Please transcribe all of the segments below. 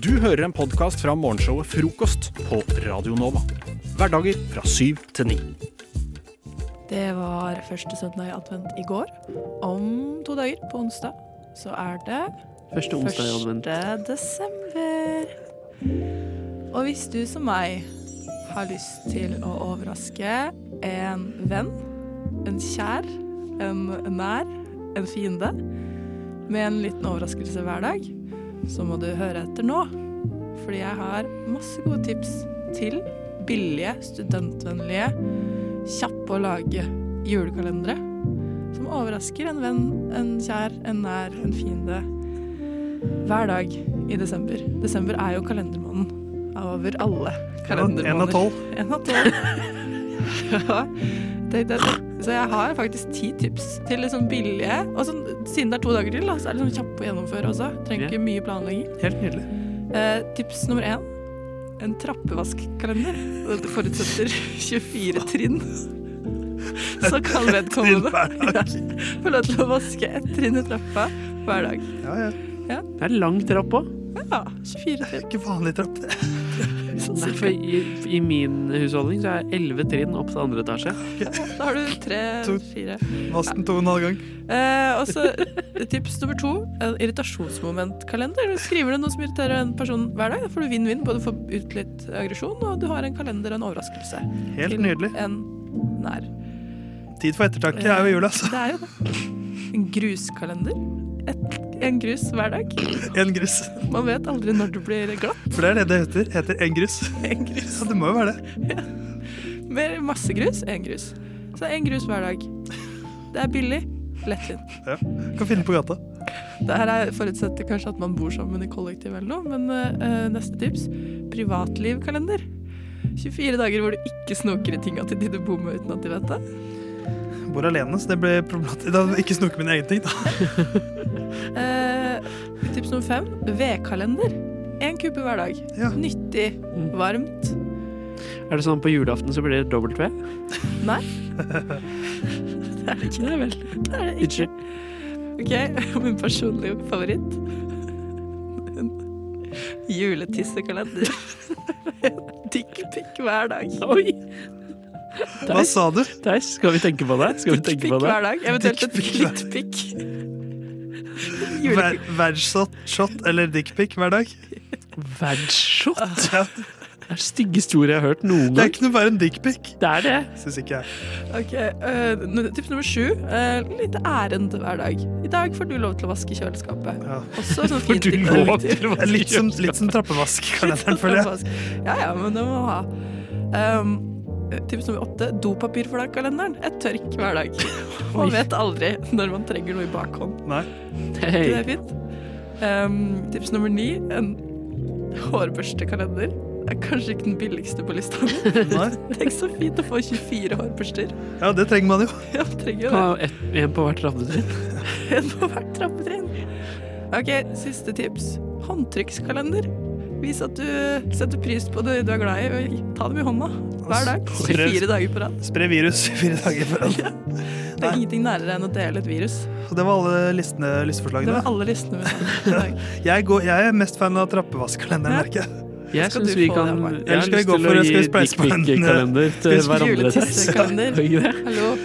Du hører en podkast fra morgenshowet Frokost på Radio Nova. Hverdager fra syv til ni. Det var første søndag i advent i går. Om to dager, på onsdag, så er det Første onsdag i advent. 1. desember. Og hvis du som meg har lyst til å overraske en venn, en kjær, en nær, en fiende, med en liten overraskelse hver dag, så må du høre etter nå. Fordi jeg har masse gode tips til billige, studentvennlige, kjappe å lage julekalendere. Som overrasker en venn, en kjær, en nær, en fiende. Hver dag i desember. Desember er jo kalendermåneden over alle kalendermåneder. Én av tolv. En av tolv. det, det, det. Så jeg har faktisk ti tips til liksom billige. Og så, siden det er to dager til, da, så er det sånn kjappe å gjennomføre også. Trenger ikke mye planlegging. Helt nydelig. Eh, tips nummer én. En trappevaskkalender. Det forutsetter 24 trinn. Så kan vedkommende ja, få lov til å vaske ett trinn i trappa hver dag. Ja, ja. Det er lang trapp òg. Ja, 24 trinn. Ikke vanlig trapp, det. Sånn Nei, for i, I min husholdning så er elleve trinn opp til andre etasje. Da har du tre-fire. Vask den to og en halv gang. Eh, og så tips nummer to. En irritasjonsmomentkalender. Du skriver du noe som irriterer en person hver dag. Da får du vinn-vinn. Både får ut litt aggresjon, og du har en kalender og en overraskelse. Helt nydelig. En nær. Tid for ettertanke er jo jul, altså. Det er jo det. En gruskalender. Et, en grus hver dag. En grus. Man vet aldri når du blir glatt. For det er det det heter. Heter en grus. En grus. Så det må jo være det. Ja. Med masse grus, en grus. Så en grus hver dag. Det er billig. Lettvint. Ja. Kan finne på gata. Det her er, forutsetter kanskje at man bor sammen i kollektiv eller noe, men eh, neste tips privatlivkalender. 24 dager hvor du ikke snoker i tinga til de du bor med uten at de vet det. Bor alene, så det blir problematisk. Da ikke snoke mine egne ting, da. Eh, tips nummer fem vedkalender. Én kubbe hver dag. Ja. Nyttig, varmt. Er det sånn på julaften så blir det dobbelt V? Nei. Det er det ikke. Det vel. Det er det ikke. Ok, min personlige favoritt. En juletissekalender. Dickpic hver dag. Oi! Hva sa du? Deis, skal vi tenke på det? Skal vi tenke Dickpic på det? hver dag. Eventuelt et Dickpic hver- klittpic. Ver- Verdshot shot eller dickpic hver dag? Verdshot? Ja. Det er det styggeste ordet jeg har hørt noen Det er ikke noe bare en dickpic. Det er det. Syns ikke jeg. Ok, eh, Tips nummer sju. Uh, litt ærend hver dag. I dag får du lov til å vaske kjøleskapet. Ja. Også sånn For fint du lov til å Det er Litt som, vaske litt som trappevask, kan jeg. Ja, ja, men det må man ha. Um, tips nummer åtte. Dopapir for deg-kalenderen. Et tørk hver dag. Man vet aldri når man trenger noe i bakhånd. Nei. Hey. det er fint? Um, tips nummer ni. En hårbørstekalender. Er kanskje ikke den billigste på lista. Tenk så fint å få 24 hårbørster. Ja, det trenger man jo. Ja, trenger jo det. Et, En på hvert trappetrinn. En på hvert trappetrinn. Ok, siste tips. Håndtrykkskalender. Vis at du setter pris på det du er glad i, og ta dem i hånda hver dag. 24 dager på rad. Spre virus fire dager på rad. Det er ingenting nærere enn å dele et virus. Så det var alle listene, Det var alle listene. Jeg, går, jeg er mest fan av trappevaskkalenderen, Ja. merker jeg. Jeg Skal syns vi kan? Jeg Eller har skal vi lyst gå for- å gi dickpic-kalender til hverandre.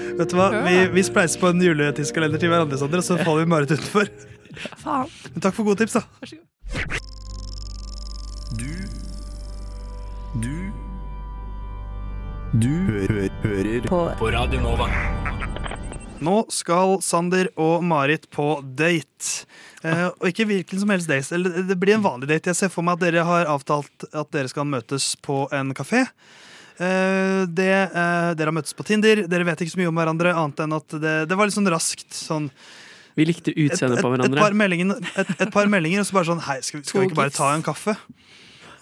Vet du hva? Vi, vi spleiser på en juletidskalender til hverandre, Sander, og så faller vi Marit utenfor. Faen. Men takk for gode tips, da. Vær så god. Du Du Du hø hører på. På Radio Nova. Nå skal Sander og Marit på date. Eh, og ikke hvilken som helst date. Eller det blir en vanlig date. Jeg ser for meg at dere har avtalt at dere skal møtes på en kafé. Eh, det, eh, dere har møttes på Tinder. Dere vet ikke så mye om hverandre, annet enn at det, det var litt sånn raskt. Sånn, Vi likte et, et, utseendet på et, hverandre. par meldinger, et, et par meldinger, og så bare sånn Hei, skal, vi- skal vi ikke bare ta en kaffe?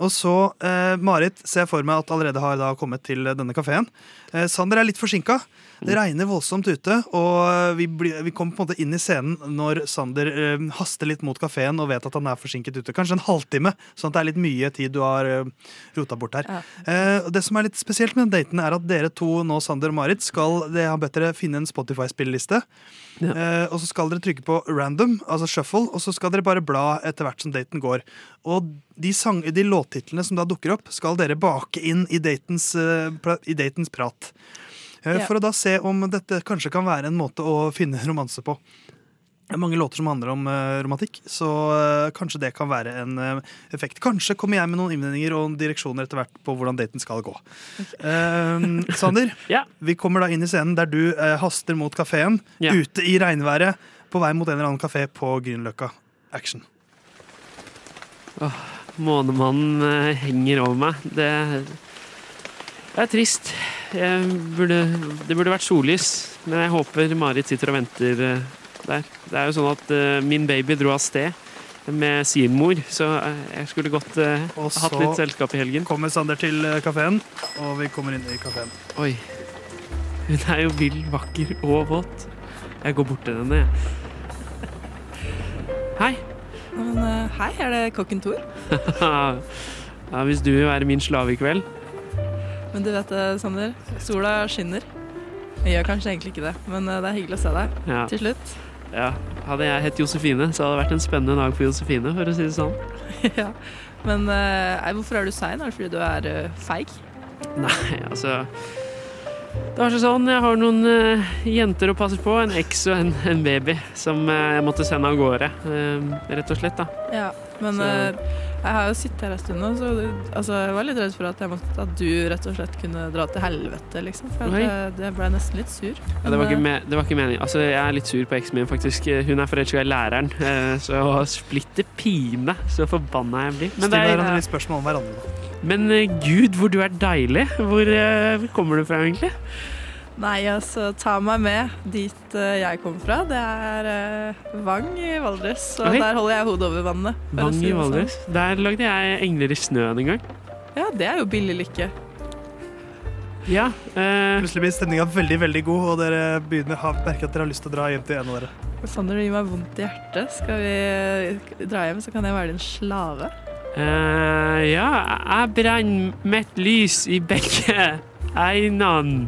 Og så, eh, Marit, ser jeg for meg at allerede har kommet til denne kafeen. Eh, Sander er litt forsinka. Det regner voldsomt ute, og vi, bli, vi kommer på en måte inn i scenen når Sander eh, haster litt mot kafeen og vet at han er forsinket ute. Kanskje en halvtime, sånn at det er litt mye tid du har eh, rota bort her. Ja. Eh, det som er litt spesielt med den daten, er at dere to nå, Sander og Marit, skal det har bedt dere finne en Spotify-spilleliste. Ja. Eh, og så skal dere trykke på random, altså shuffle, og så skal dere bare bla etter hvert som daten går. Og de, sang, de låttitlene som da dukker opp, skal dere bake inn i datens, eh, i datens prat. Eh. For å da se om dette kanskje kan være en måte å finne romanse på. Det er mange låter som handler om eh, romantikk, så eh, kanskje det kan være en effekt. Kanskje kommer jeg med noen innvendinger og direksjoner etter hvert på hvordan daten skal gå. Uh, Sander, Ja. vi kommer da inn i scenen der du haster mot kafeen, Ja. ute i regnværet, på vei mot en eller annen kafé på Grünerløkka. Action. Månemannen eh, henger over meg. Det er trist. Jeg burde, det burde vært sollys, men jeg håper Marit sitter og venter eh, der. Det er jo sånn at eh, min baby dro av sted med sin mor, så eh, jeg skulle godt hatt litt selskap i helgen. Og så Kommer Sander til kafeen, og vi kommer inn i kafeen. Oi. Hun er jo vill, vakker og våt. Jeg går bort til henne, jeg. Hei. Men hei, er det kokken Tor? ja, hvis du vil være min slave i kveld Men du vet det, Sander. Sola skinner. Jeg gjør kanskje egentlig ikke det, men eh, det er hyggelig å se deg ja. til slutt. ja. Hadde jeg hett Josefine, så hadde det vært en spennende dag for Josefine, for å si det sånn. ja. Men eh, hvorfor er du sein? Er det fordi du er uh, feig? Nei, altså Det var sånn, jeg har noen uh, jenter å passe på, en eks og en, en baby, som uh, jeg måtte sende av gårde, eh, rett og slett, da. Ja. Men eh, jeg har jo sittet her en stund nå, så altså, jeg var litt redd for at, jeg måtte, at du rett og slett kunne dra til helvete, liksom. For jeg, ble nesten litt sur. Ja, det, var ikke eh, me det var ikke meningen. Altså, jeg er litt sur på eksen min, faktisk. Hun er forelska i læreren, eh, så splitter pine så forbanna jeg blir. Men, Still er, hverandre litt spørsmål om hverandre. da. men eh, gud, hvor du er deilig! Hvor eh, kommer du fra, egentlig? Nei, altså, ta meg med dit uh, jeg kommer fra. Det er uh, Vang i Valdres, og okay. der holder jeg hodet over vannet. Vang si i Valdres. sånn. Valdres. Der lagde jeg engler i snøen en gang. Ja, det er jo billig lykke. Ja. Eh, Plutselig blir stemninga veldig veldig god, og dere begynner har merke at dere har lyst til å dra hjem til en av dere. Sander, det gir meg vondt i hjertet. Skal vi dra hjem, så kan jeg være din slave. eh, ja, jeg brenner mitt lys i begge einene.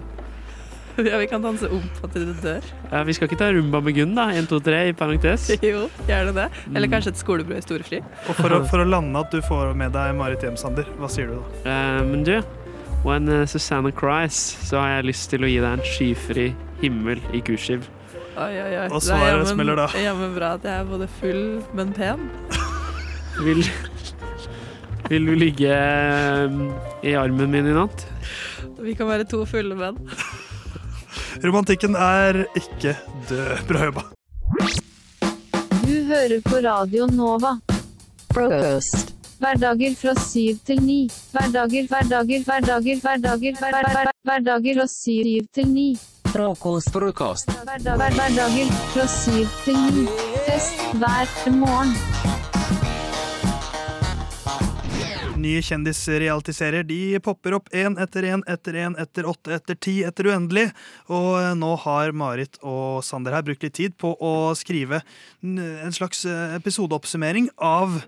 Ja, vi kan danse om på til du dør. Ja, vi skal ikke ta rumba med Gunn, da? 1, 2, 3 i parentes. Jo, gjerne det. Eller Mm. kanskje et skolebrød i storefri. Og for å, for å lande at du får med deg Marit hjem, Sander, hva sier du da? Uh, men du, when uh, Susanna cries, så har jeg lyst til å gi deg en skyfri himmel i kursiv. Oi, oi, oi. Og Det er svaret jammen- smeller da. Jammen bra at jeg er både full, men pen. Vil, vil du ligge eh, i armen min i natt? Vi kan være to fulle menn. Romantikken er ikke død. Bra jobba. Du hører på Radio Nova. Frokost. Hverdager fra syv til ni. Hverdager, hverdager, hverdager, hverdager, hver, hver, hver, hverdager og syv til ni. Frokost. Frokost. Hverdager fra syv til ni. Fest hver morgen. Nye kjendisrealityserier de popper opp én etter én etter én etter åtte etter ti etter uendelig. Og eh, nå har Marit og Sander her brukt litt tid på å skrive en slags eh, episodeoppsummering av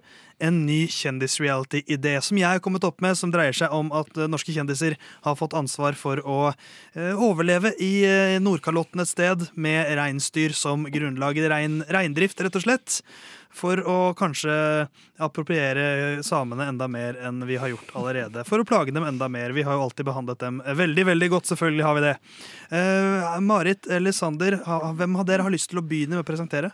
en ny kjendisreality-idé som jeg har kommet opp med, som dreier seg om at eh, norske kjendiser har fått ansvar for å overleve i Nordkalotten et sted med reinsdyr som grunnlag. Rein, reindrift, rett og slett. For å kanskje appropriere samene enda mer enn vi har gjort allerede. For å plage dem enda mer. Vi har jo alltid behandlet dem veldig veldig godt. Selvfølgelig har vi det. Eh, Marit eller Sander, hvem av dere har lyst til å begynne med å presentere?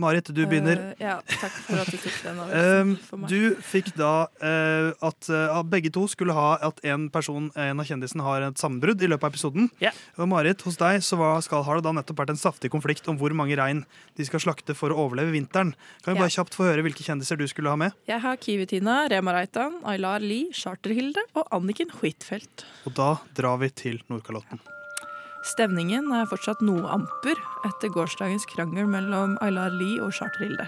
Marit, du begynner. Uh, ja, takk for at du tok den avgjørelsen for meg. du fikk da uh, at begge to skulle ha at en person, en av kjendisene har et sammenbrudd i løpet av episoden. Yeah. Og Marit, hos deg så var, skal, har det da nettopp vært en saftig konflikt om hvor mange rein de skal slakte for å overleve vinteren. Kan vi yeah. bare kjapt få høre hvilke kjendiser du skulle ha med? Jeg har Kiwi-Tina, Rema Reitan, Aylar Lie, Charter-Hilde og Anniken Huitfeldt. Og da drar vi til Nordkalotten. Stemningen er fortsatt noe amper etter gårsdagens krangel mellom Aylar Lie og Charter-Hilde.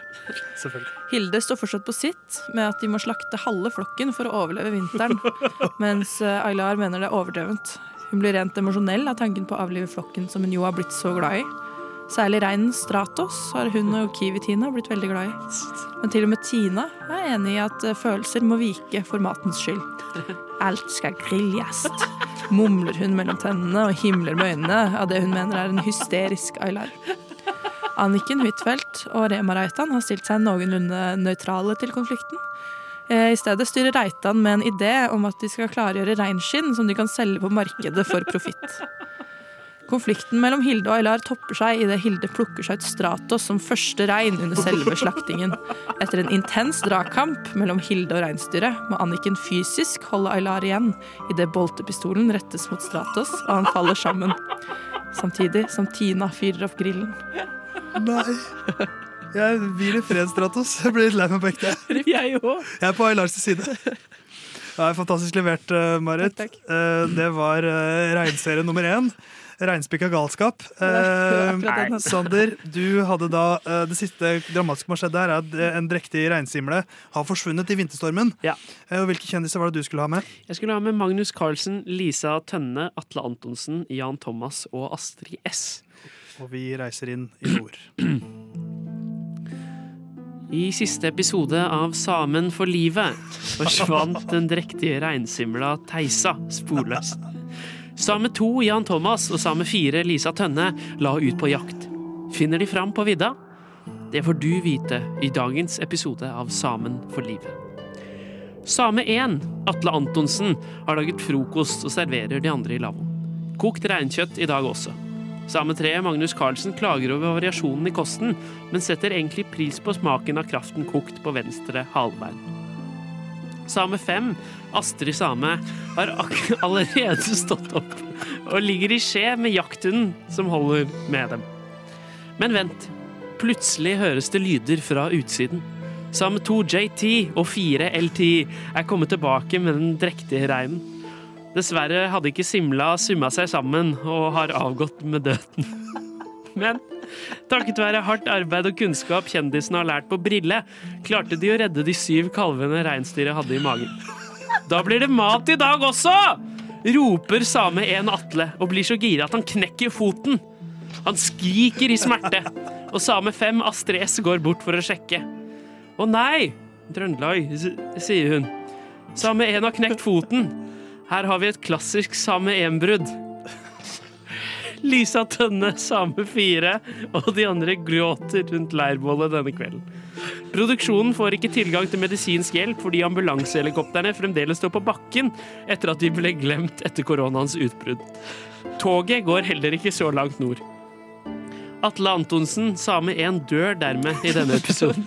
Hilde står fortsatt på sitt med at de må slakte halve flokken for å overleve vinteren, mens eh, Aylar mener det er overdrevent. Hun blir rent emosjonell av tanken på å avlive flokken som hun jo har blitt så glad i. Særlig reinen Stratos har hun og Kiwi-Tina blitt veldig glad i. Men til og med Tina er enig i at eh, følelser må vike for matens skyld. Alt skal grilles, mumler hun mellom tennene og himler med øynene av det hun mener er en hysterisk Aylar. Anniken Huitfeldt og Rema Reitan har stilt seg noenlunde nøytrale til konflikten. Eh, I stedet styrer Reitan med en idé om at de skal klargjøre reinskinn som de kan selge på markedet for profitt. Konflikten mellom Hilde og Aylar topper seg idet Hilde plukker seg ut Stratos som første rein under selve slaktingen. Etter en intens dragkamp mellom Hilde og reinsdyret må Anniken fysisk holde Aylar igjen idet boltepistolen rettes mot Stratos og han faller sammen. Samtidig som Tina fyrer opp grillen. Nei. Jeg vil i fred, Stratos. Jeg blir litt lei meg på ekte. Jeg òg. Jeg er på Aylars side. Det er fantastisk levert, eh, Marit. Takk, takk. Det var reinserie regnserie nummer én. Reinspikka galskap. Eh. Sander, du hadde da eh, Det siste dramatiske som har skjedd her, er at eh, en drektig reinsimle har forsvunnet i vinterstormen. Ja. Eh, og Hvilke kjendiser var det du skulle ha med? Jeg skulle ha med Magnus Carlsen, Lisa Tønne, Atle Antonsen, Jan Thomas og Astrid S. Og vi reiser inn i nord. I siste episode av Samen for livet forsvant den drektige reinsimla Theisa sporløst. Same 2 Jan Thomas og Same 4 Lisa Tønne la ut på jakt. Finner de fram på vidda? Det får du vite i dagens episode av Samen for livet. Same 1, Atle Antonsen, har laget frokost og serverer de andre i lavvoen. Kokt reinkjøtt i dag også. Same 3, Magnus Carlsen, klager over variasjonen i kosten, men setter egentlig pris på smaken av kraften kokt på venstre halvbein. Same 5, Astrid Same, har allerede stått opp og ligger i skje med jakthunden som holder med dem. Men vent, plutselig høres det lyder fra utsiden. Same 2 JT og 4 LT er kommet tilbake med den drektige reinen. Dessverre hadde ikke Simla summa seg sammen og har avgått med døden. Men takket være hardt arbeid og kunnskap kjendisene har lært på Brille, klarte de å redde de syv kalvene reinsdyret hadde i magen. Da blir det mat i dag også! roper same en Atle og blir så gira at han knekker foten. Han skriker i smerte, og same fem Astrid S går bort for å sjekke. Å nei, Trøndelag, sier hun. Same en har knekt foten. Her har vi et klassisk same en-brudd. Lisa Tønne, Same 4 og de andre gråter rundt leirbålet denne kvelden. Produksjonen får ikke tilgang til medisinsk hjelp fordi ambulansehelikoptrene fremdeles står på bakken etter at de ble glemt etter koronaens utbrudd. Toget går heller ikke så langt nord. Atle Antonsen, Same 1, dør dermed i denne episoden.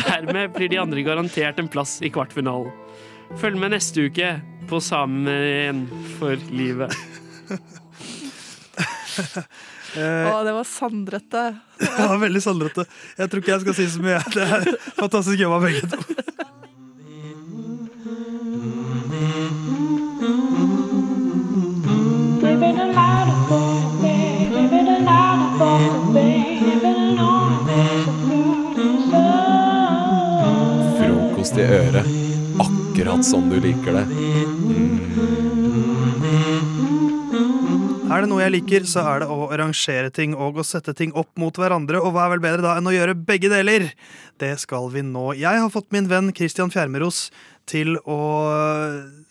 Dermed blir de andre garantert en plass i kvartfinalen. Følg med neste uke på Same 1 for livet. Eh, Å, det var sandrete. det var veldig sandrette. Jeg tror ikke jeg skal si så mye. Det er fantastisk jobba, begge to. Frokost i øret. Akkurat som du liker det. Er det noe jeg liker, så er det å rangere ting og å sette ting opp mot hverandre. Og hva er vel bedre da enn å gjøre begge deler? Det skal vi nå. Jeg har fått min venn Christian Fjermeros til å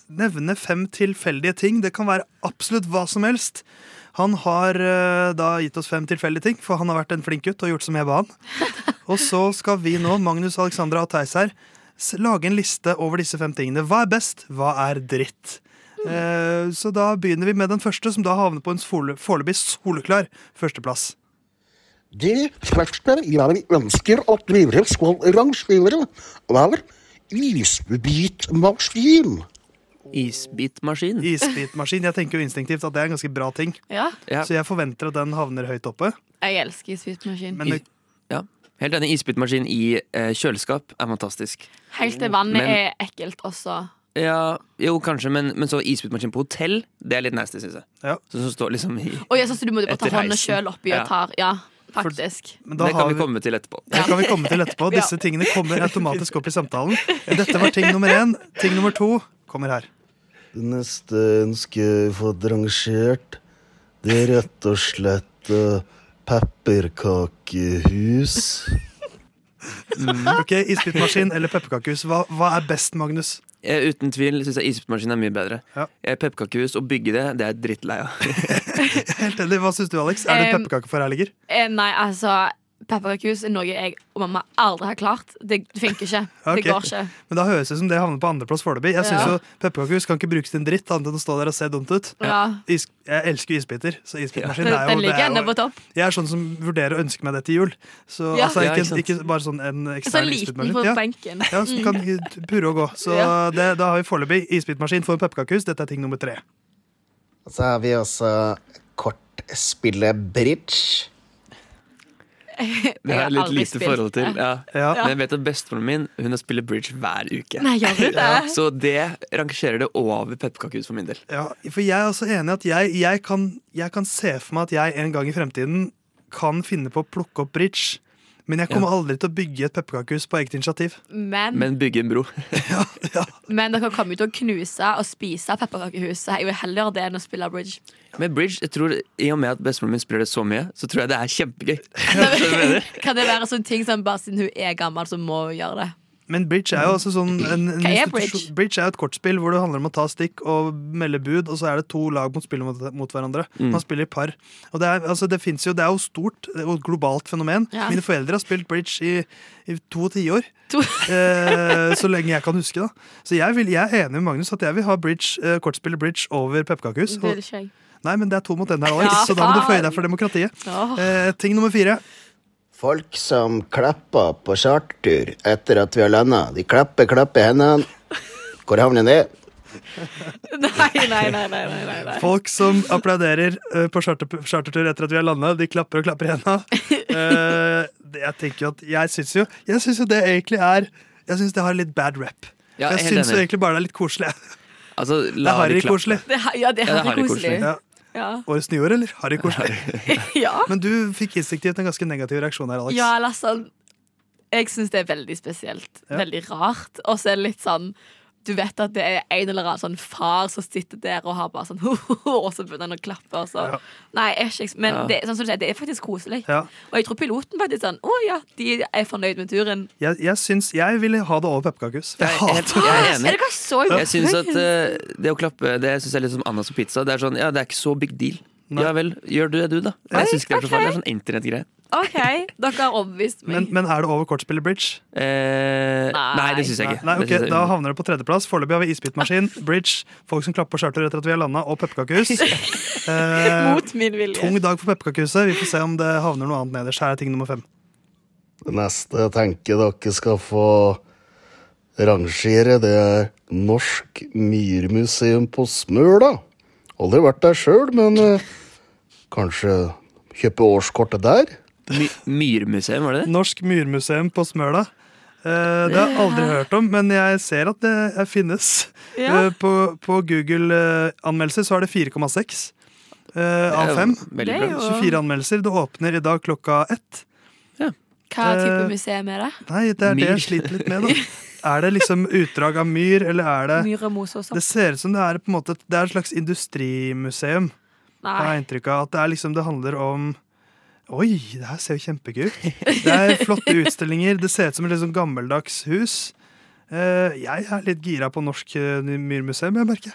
nevne fem tilfeldige ting. Det kan være absolutt hva som helst. Han har eh, da gitt oss fem tilfeldige ting, for han har vært en flink gutt og gjort som jeg ba han. Og så skal vi nå, Magnus, Alexandra og Theis her, lage en liste over disse fem tingene. Hva er best? Hva er dritt? Eh, Så da begynner vi med den første, som da havner på en foreløpig soleklar førsteplass. Det første jeg ønsker at dere skal rangere, er isbitmaskin. Isbitmaskin. Isbitmaskin. Jeg tenker jo instinktivt at det er en ganske bra ting, Ja, så jeg forventer at den havner høyt oppe. jeg elsker isbitmaskin. Men det, ja. Helt enig. Isbitmaskin i eh, kjøleskap er fantastisk. Helt til vannet Men- er ekkelt også. Ja, jo, kanskje, men, men så isbitmaskin på hotell, det er litt nasty, syns jeg. Ja. Så så står liksom i Og jeg synes du må bare ta hånda sjøl oppi og tar Ja, faktisk. men da Det kan vi vi, komme til etterpå. det kan vi komme til etterpå. Disse tingene kommer automatisk opp i samtalen. Dette var ting nummer én. Ting nummer to kommer her. Det neste ønsket jeg fått rangert, det er rett og slett uh, pepperkakehus. Ok, Isbitmaskin eller pepperkakehus. Hva, hva er best, Magnus? Eh, uten tvil syns jeg isbitmaskin er mye bedre. Ja. Eh, Pepperkakehus, å bygge det, det er jeg drittlei av. Helt enig. Hva syns du, Alex? Er det Um, pepperkakeforherliger? Eh, nei, altså pepperkakehus er noe jeg og mamma aldri har klart. Det, det funker ikke. Ok. Det går ikke. Men da høres det ut som det havner på andreplass foreløpig. Jeg synes Ja. jo Pepperkakehus kan ikke brukes til en dritt annet enn å stå der og se dumt ut. Ja. Is, jeg elsker isbiter, så isbitmaskin Den, er jo, den ligger er ennå jo på topp. Jeg er sånn som vurderer å ønske meg det til jul. Så Ja. altså, ikke, ikke ikke bare sånn en ekstern isbitmaskin. sånn liten på Ja. benken. Ja, som kan purre og gå. Så Ja. det, da har vi foreløpig isbitmaskin for pepperkakehus. Dette er ting nummer tre. Så har vi også kortspillet bridge. Det har jeg litt lite spilt forhold til. Ja. Ja. Men jeg vet at bestemoren min Hun har spiller bridge hver uke. Nei, det? Så det rangerer det over pepperkakehus for min del. Ja, for jeg er også enig i at jeg, jeg, kan, jeg kan se for meg at jeg en gang i fremtiden kan finne på å plukke opp bridge. Men jeg kommer aldri til å bygge et pepperkakehus på eget initiativ. Men, Men bygge en bro. men dere kommer jo til å knuse og spise pepperkakehus. Jeg vil heller det enn å spille bridge. Men bridge, jeg tror I og med at bestemoren min spiller det så mye, så tror jeg det er kjempegøy. Kan det være sånne ting som bare siden hun er gammel, så må hun gjøre det? Men bridge er jo også sånn en, en Hva er bridge? bridge er jo et kortspill hvor det handler om å ta stikk og melde bud, og så er det to lag mot spiller mot, mot hverandre. Mm. Man spiller i par. Og det er, altså, det, jo, det er jo stort det et globalt fenomen. Ja. Mine foreldre har spilt bridge i, i to tiår. Eh, så lenge jeg kan huske. da Så jeg, vil, jeg er enig med Magnus at jeg vil ha bridge, eh, kortspillet bridge over pepperkakehus. Nei, men det er to mot én her, Alex, Ja, så da må du føye deg for demokratiet. Eh, ting nummer fire. Folk som klapper på chartertur etter at vi har landa. De klapper, klapper hendene. Hvor havner det? Nei, nei, nei. nei, nei. Folk som applauderer eh, på chartertur etter at vi har landa, de klapper og klapper i henda. Eh, jeg tenker jo at Jeg syns jo, jeg synes jo det egentlig er Jeg syns det har litt bad rap. Jeg syns egentlig bare det er litt koselig. Altså, Det er harry koselig. Ja, det Ja, er er koselig. Ja. Årets nyår, eller? Harry Korsberg. ja. Men du fikk instinktivt en ganske negativ reaksjon her, Alex. Ja, eller sånn Jeg syns det er veldig spesielt. Ja. Veldig rart. Og så er det litt sånn Du vet at det er en eller annen sånn far som sitter der og har bare sånn Og så begynner han å klappe. Og så. Ja. Nei, ikke, men Ja. det, sånn som du sier, det er faktisk koselig. Ja. Og jeg tror piloten faktisk sånn Å ja, de er fornøyd med turen. Jeg, jeg syns Jeg ville ha det over pepperkakehus. Jeg Jeg jeg er Er enig. det ikke så Jeg synes at uh, det å klappe Det synes jeg er litt som Annas og pizza. Det er sånn, ja, det er ikke så big deal. Nei. Ja vel, gjør du det, du, da. Jeg synes ikke det er så farlig. Det er sånn internettgreie. OK, dere har overbevist meg. men, men er det over kortspillet bridge? Eh, Nei. nei, det syns jeg ikke. nei, Det ok, jeg- Da havner det på tredjeplass. Foreløpig har vi isbitmaskin, bridge, folk som klapper på charter etter at vi har landa, og pepperkakehus. Eh, Mot min vilje. tung dag for pepperkakehuset. Vi får se om det havner noe annet nederst. Her er ting nummer fem. Det neste jeg tenker dere skal få rangere, det er Norsk Myrmuseum på Smøla. Aldri vært der sjøl, men eh, kanskje kjøpe årskortet der? My Myrmuseum, var det det? Norsk myrmuseum på Smøla. Eh, det har jeg aldri hørt om, men jeg ser at det eh, finnes. Ja. Eh, på, på Google-anmeldelser så er det 4,6 eh, av er 5. Veldig er bra. 24 anmeldelser. Det åpner i dag klokka ett. Hva type Eh, museum er det? Nei, det er det jeg sliter litt med. da Er det liksom utdrag av myr, eller er det Myr og mose og Det sånn? ser ut som det er på en måte Det er et slags industrimuseum. Har Nei. jeg inntrykk av At det er liksom Det handler om Oi, det her ser jo kjempegøy ut. Det er flotte utstillinger. Det ser ut som et sånn gammeldags hus. Eh, jeg er litt gira på Norsk eh, Myrmuseum, jeg merker.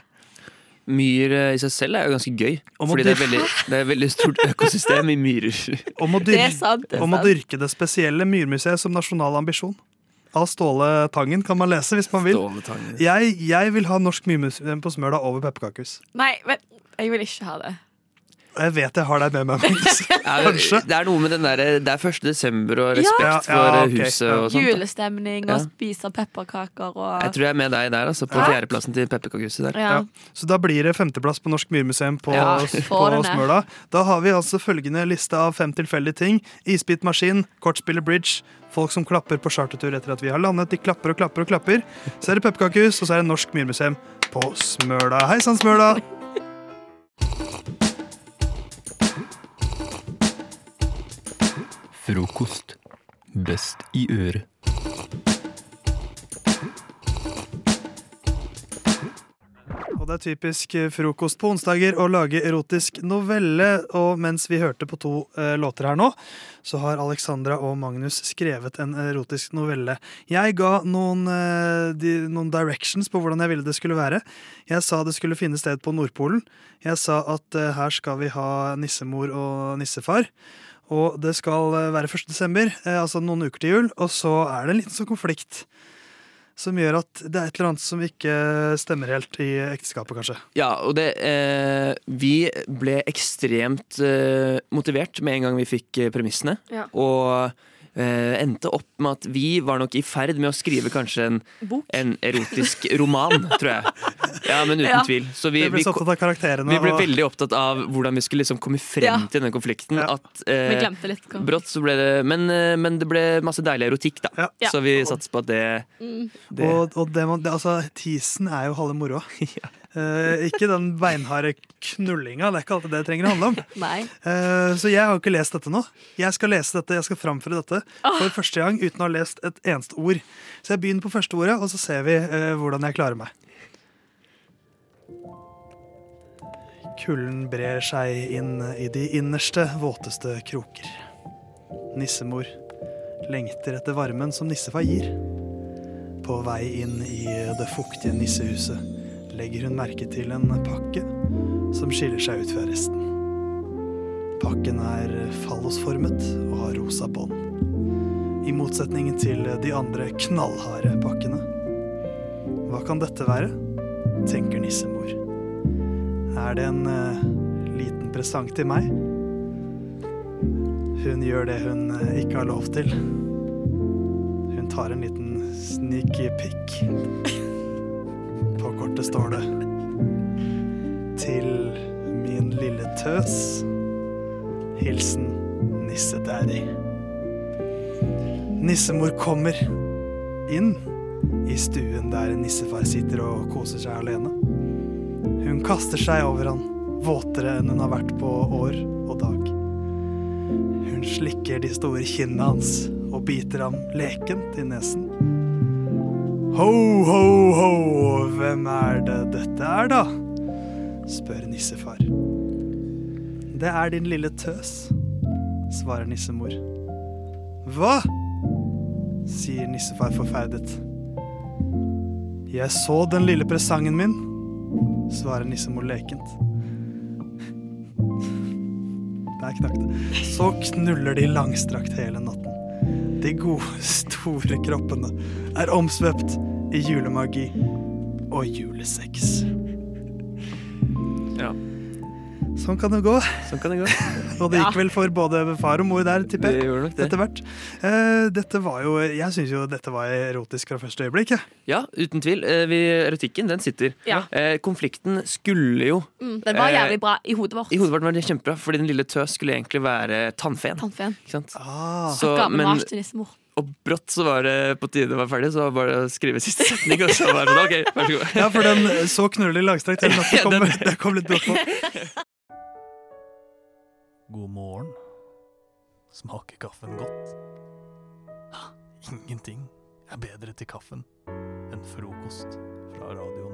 Myr eh, i seg selv er jo ganske gøy. Fordi det er, veldig, det er et veldig stort økosystem i myrer. Om å Det dyrke, sant. Det om å dyrke det spesielle myrmuseet som nasjonal ambisjon. Av Ståle Tangen kan man lese hvis man vil. Jeg, jeg vil ha Norsk Myrmuseum på Smøla over pepperkakehus. Nei, men jeg vil ikke ha det. Jeg vet jeg har deg med meg. Kanskje. Det er noe med den derre Det er 1. desember og respekt Ja. for Ja, okay. huset og sånt. Julestemning Ja. og spise pepperkaker og Jeg tror jeg er med deg der, altså. På fjerdeplassen til pepperkakehuset der. ja. Ja. Så da blir det femteplass på Norsk Myrmuseum på, Ja, på. Smøla. Da har vi altså følgende liste av fem tilfeldige ting. Isbitmaskin, kortspiller bridge, folk som klapper på chartertur etter at vi har landet. De klapper og klapper og klapper. Så er det pepperkakehus, og så er det Norsk Myrmuseum på Smøla. Hei sann, Smøla! Frokost. Best i øret. Og det er typisk eh, frokost på onsdager å lage erotisk novelle. Og mens vi hørte på to eh, låter her nå, så har Alexandra og Magnus skrevet en erotisk novelle. Jeg ga noen, eh, de, noen directions på hvordan jeg ville det skulle være. Jeg sa det skulle finne sted på Nordpolen. Jeg sa at eh, her skal vi ha nissemor og nissefar. Og det skal eh, være 1. desember, eh, altså noen uker til jul. Og så er det en liten sånn konflikt som gjør at det er et eller annet som ikke stemmer helt i ekteskapet, kanskje. Ja, og det eh, Vi ble ekstremt eh, motivert med en gang vi fikk eh, premissene. Ja. Og eh, endte opp med at vi var nok i ferd med å skrive kanskje en, Bok. en erotisk roman, tror jeg. Ja, men uten Ja. tvil. Så vi, Vi ble vi, ble veldig opptatt av hvordan vi skulle liksom komme frem Ja. til denne konflikten. Ja. At, eh, Vi glemte litt. Brått så ble det men, eh, men det ble masse deilig erotikk, da. Så vi satser på at det, Mm. det Og, og det, man- det, altså, teasen er jo halve moroa. Eh, ikke den beinharde knullinga. Det er ikke alltid det det trenger å handle om. Nei. Eh, så jeg har ikke lest dette nå. Jeg skal lese dette, jeg skal framføre dette for første gang uten å ha lest et eneste ord. Så jeg begynner på første ordet, og så ser vi eh, hvordan jeg klarer meg. Kulden brer seg inn i de innerste, våteste kroker. Nissemor lengter etter varmen som nissefar gir. På vei inn i det fuktige nissehuset legger hun merke til en pakke som skiller seg ut fra resten. Pakken er fallosformet og har rosa bånd. I motsetning til de andre knallharde pakkene. Hva kan dette være? tenker nissemor. Er det en eh, liten presang til meg? Hun gjør det hun eh, ikke har lov til. Hun tar en liten sneaky pick. På kortet står det Til min lille tøs. Hilsen Nissedaddy. Nissemor kommer inn i stuen der nissefar sitter og koser seg alene. Hun kaster seg over han, våtere enn hun har vært på år og dag. Hun slikker de store kinnene hans og biter ham lekent i nesen. Ho, ho, ho, hvem er det dette er, da? spør nissefar. Det er din lille tøs, svarer nissemor. Hva? sier nissefar forferdet. Jeg så den lille presangen min, svarer nissemor lekent. Der knakk det. Så knuller de langstrakt hele natten. De gode, store kroppene er omsvøpt i julemagi og julesex. Sånn kan det gå. Sånn kan det gå. Og det gikk vel for både far og mor der, tipper Det jeg. gjorde nok det. Etter hvert. Eh, dette var jo Jeg syns jo dette var erotisk fra første øyeblikk. Ja, Ja, uten tvil. Eh, Vi, erotikken, den sitter. Ja. Eh, konflikten skulle jo Mm, den var Eh, jævlig bra i hodet vårt. I hodet vårt var det kjempebra, fordi den lille tøs skulle egentlig være tannfeen. Tannfeen. Ikke sant? Ah. Så, men, og brått så var det på tide det var ferdig, så var det bare å skrive siste setning. Og så var det ok, vær så god. Ja, for den så knølig langstrakt hele natten. Kom, kom litt brått på. God morgen. Smaker kaffen godt? Ingenting er bedre til kaffen enn frokost fra Radio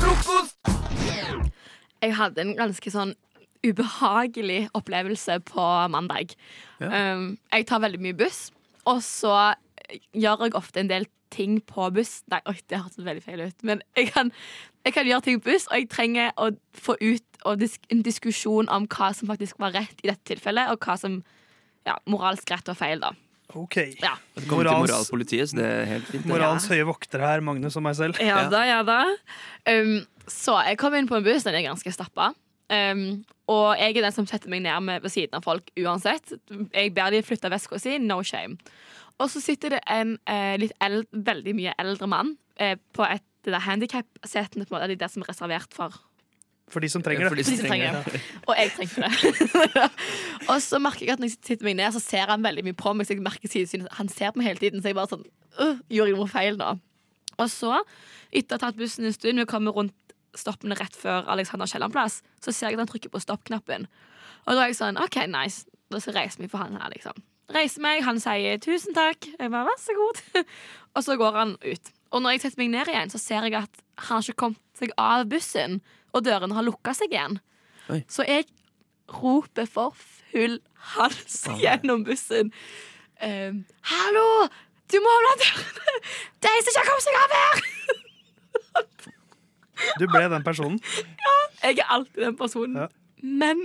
Frokost! Jeg hadde en ganske sånn ubehagelig opplevelse på mandag. Um, jeg tar veldig mye buss, og så gjør jeg ofte en del ting på buss. Nei, oi, det hørtes veldig feil ut. Men jeg kan, jeg kan gjøre ting på buss, og jeg trenger å få ut og disk, en diskusjon om hva som faktisk var rett i dette tilfellet, og hva som ja, moralsk rett og feil, da. Ok. Ja. Det kommer til Morals- moralpolitiet, så det er helt fint. det. Moralens høye voktere her, Magnus og meg selv. Ja Ja. da, ja da. Um, så jeg kom inn på en buss, den er ganske stappa. Um, og jeg er den som setter meg ned med ved siden av folk uansett. Jeg ber de flytte veska si, no shame. Og så sitter det en eh, litt eld, veldig mye eldre mann eh, på et det der handikap-setene, det en måte, de der som er reservert for For de som trenger For det. de de som trenger det. Og jeg trengte det. og så merker jeg at når jeg sitter meg ned, så ser han veldig mye på meg. Så jeg merker sidesynet. Han ser på meg hele tiden, så jeg bare sånn øh, Gjorde jeg noe feil nå? Og så, etter å ha tatt bussen en stund, vi kommer rundt stoppene rett før Alexander Kielland-plass, så ser jeg at han trykker på stoppknappen. Og da er jeg sånn OK, nice. Da så reiser vi for han her, liksom. Reiser meg, han sier tusen takk. Jeg bare vær så god. og så går han ut. Og når jeg setter meg ned igjen, så ser jeg at han har ikke kommet seg av bussen, og dørene har lukka seg igjen. Oi. Så jeg roper for full hals gjennom bussen. Um, Hallo! Du må åpne dørene! De som ikke har kommet seg av her! Du ble den personen. Jeg er alltid den personen. Ja. Men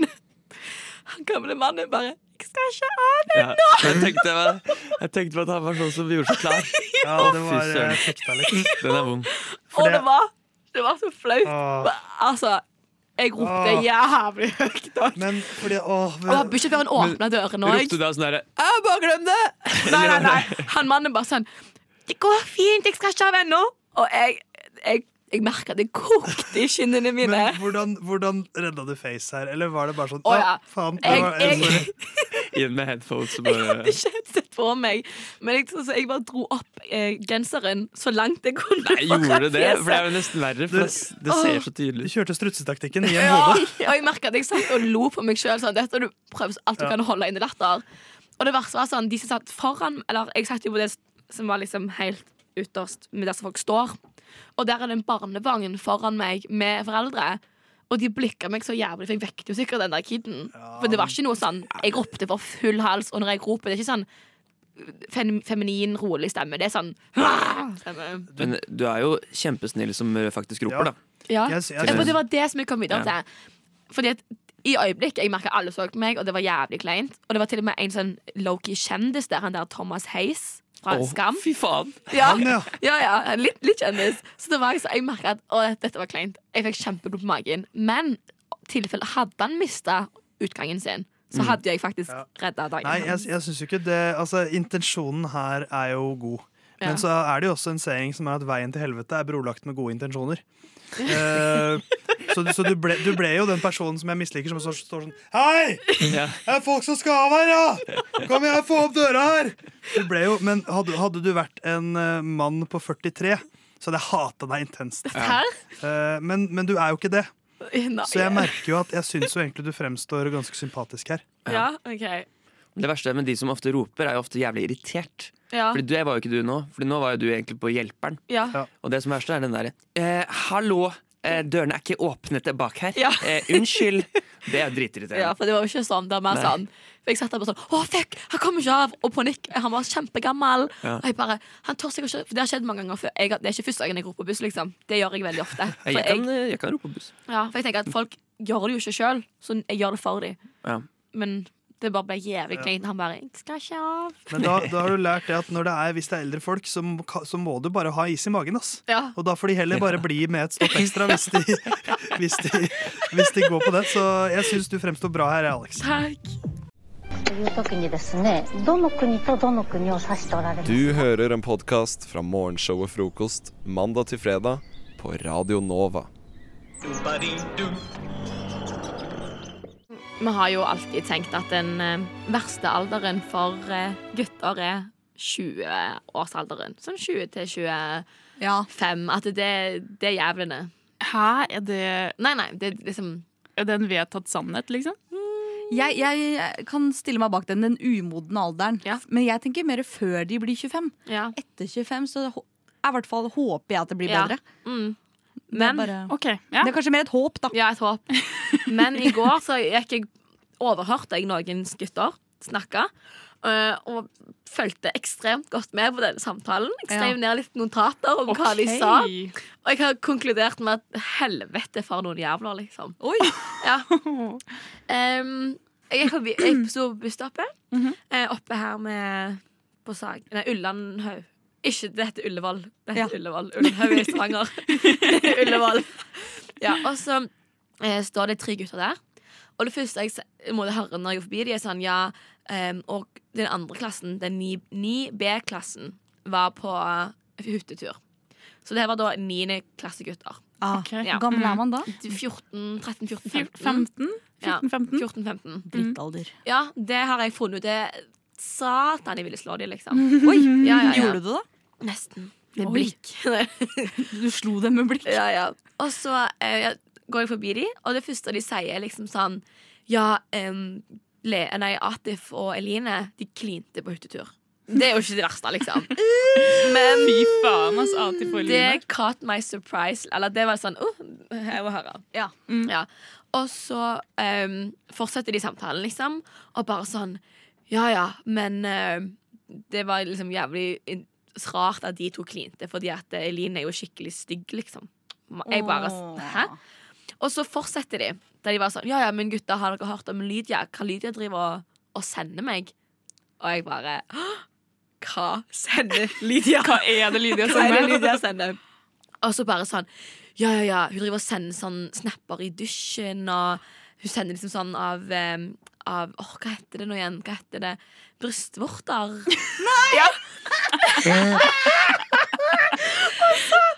han gamle mannen bare Jeg skal ikke av Ja, jeg, tenkte, meg- jeg tenkte på at han var sånn som vi gjorde så klar. Ja, det var fikk deg litt. Den er vond. Og det var, det var så flaut. Åh. Altså, jeg ropte Åh. jævlig høyt. Og Men fordi åh, og bussjåføren åpna dørene òg. Ropte du da sånn derre bare glem det! Nei, nei, nei. Han mannen bare sånn Det går fint, jeg skal ikke ha ennå. Og jeg, jeg, jeg merka det kokte i kinnene mine. Men hvordan, hvordan redda du face her? Eller var det bare sånn Å, ja, ja. faen. Jeg- var- jeg- inn med headphones og Jeg hadde ikke headset på meg, men jeg, så jeg bare dro opp eh, genseren så langt jeg kunne. Nei, gjorde du det? fjeset. For det er jo nesten verre, for det, det ser så tydelig Du kjørte strutsetaktikken i en Ja, hode. og jeg merka at jeg satt og lo på meg sjøl. Sånn, dette du prøver alt du Ja. kan holde inne latter. Og det verste var sånn, de som satt foran Eller jeg satt jo på det som var liksom helt ytterst, med der som folk står. Og der er det en barnevogn foran meg med foreldre. Og de blikka meg så jævlig, for jeg vekket jo sikkert den der kiden. For det var ikke noe sånn Jeg ropte for full hals, og når jeg roper, det er ikke sånn fem, feminin, rolig stemme. Det er sånn stemme. Men du er jo kjempesnill som faktisk Ja. roper, da. Ja. Yes, yes, ja, for det var det som jeg kom videre Ja. til. Fordi at i øyeblikket, Jeg merka alle så på meg, og det var jævlig kleint. Og det var til og med en sånn low-key kjendis der, han der Thomas Hays fra oh, Skam. fy faen! Ja, Han, ja. ja, ja litt, litt kjendis. Så det var jeg, så jeg merka at å, dette var kleint. Jeg fikk kjempeblod på magen. Men tilfelle hadde han mista utgangen sin, så hadde jeg faktisk Ja. redda dagen Nei, jeg, jeg synes jo ikke det Altså, intensjonen her er jo god. Men så er det jo også en saying som er at veien til helvete er brolagt med gode intensjoner. Eh, så så du, ble, du ble jo den personen som jeg misliker, som står, står sånn Hei! Det er folk som skal av her, ja! Kom igjen, få opp døra her! Du ble jo, men hadde, hadde du vært en uh, mann på 43, så hadde jeg hata deg intenst. Ja. Uh, men, men du er jo ikke det. Nei. Så jeg merker jo at jeg syns jo egentlig du fremstår ganske sympatisk her. Ja, OK. Det verste med de som ofte roper, er jo ofte jævlig irritert. Ja. Fordi det var jo ikke du nå. Fordi nå var jo du egentlig på hjelperen. ja. Og det som er verste, er den derre eh, Hallo, eh, dørene er ikke åpnet bak her. Ja. Eh, unnskyld. Det er dritirriterende. Ja, for det var jo ikke sånn. Det var mer sånn For jeg satt der bare sånn Å, fuck! Han kommer ikke av! Og panikk. Han var kjempegammel. Ja. Og jeg bare Han tør seg ikke For det har skjedd mange ganger før. Jeg, det er ikke første gangen jeg roper buss, liksom. Det gjør jeg veldig ofte. Jeg, jeg, kan, eh, jeg kan rope buss. ja, for jeg tenker at folk gjør det jo ikke sjøl, så jeg gjør det for dem. Ja. Men det bare ble jævlig kleint. Han bare 'skal ikke av'. Men da, da, har du lært det at Når det er, hvis det er eldre folk, så, så, må du bare ha is i magen. ass. Ja. Og da får de heller bare bli med et stopp ekstra hvis de, hvis de, hvis de går på det. Så jeg syns du fremstår bra her, Alex. Takk. Du hører en podkast fra morgenshow og frokost mandag til fredag på Radio Nova. Vi har jo alltid tenkt at den eh, verste alderen for eh, gutter er 20-årsalderen. Sånn 20 til 25. Ja. At det, det er jævlene. Hæ? Er det, Nei, nei, det er liksom er det en vedtatt sannhet, liksom? Jeg, jeg kan stille meg bak den, den umodne alderen. Ja. Men jeg tenker mer før de blir 25. Ja. Etter 25 så er i hvert fall håper jeg at det blir Ja. bedre. Mm. Det er, bare, okay, Ja. det er kanskje mer et håp, da. Ja, et håp. Men i går så gikk jeg overhørte jeg noen gutter snakke. øh, og fulgte ekstremt godt med på denne samtalen. Jeg skrev Ja. ned litt notater om hva de sa. Og jeg har konkludert med at helvete for noen jævler, liksom. Oi! Ja. Um, jeg gikk sto på busstoppet, Mhm. eh, oppe her med På Sag... Nei, Ullandhaug. Ikke det heter Ullevål. Det heter Ja. Ullevål. Ullandhaug er i Stavanger. Ullevål. Ja, og så eh, står det tre gutter der. Og det første jeg må høre når jeg går forbi, de er sånn Ja, um, og den andre klassen, den 9B-klassen, var på uh, hyttetur. Så det her var da niendeklassegutter. Ah, Ok. Ja. Hvor gammel er man da? 14, 13, 14, 15. 15? 14-15? 14, 15. Drittalder. Ja, det har jeg funnet ut. Det Satan, jeg ville slå dem, liksom. Oi! Ja, ja, ja. Gjorde du det, da? Nesten. Med Oi. blikk. Du slo dem med blikk? ja, ja. Og så eh, går jeg forbi dem, og det første de sier, er liksom sånn Ja, um, Le, nei, Atif og Eline, de klinte på hyttetur. Det er jo ikke det verste, liksom. Men Fy faen, ass. Atif og Eline. det caught my surprise. Eller det var sånn uh, Jeg må høre. Ja. Ja. Og så um, fortsetter de samtalen, liksom, og bare sånn Ja ja, men uh, det var liksom jævlig rart at de to klinte, fordi at Eline er jo skikkelig stygg, liksom. Jeg bare Hæ? Og så fortsetter de. Da de var sånn Ja, ja, men gutta, har dere hørt om Lydia? Hva Lydia driver og, og sender meg? Og jeg bare Hva sender Lydia? Hva er det Lydia Hva er det sender? Lydia sender? Og så bare sånn Ja, ja, ja. Hun driver og sender sånn snapper i dusjen, og hun sender liksom sånn av um, av åh, Hva heter det nå igjen? Hva heter det? Brystvorter. Nei! Ja.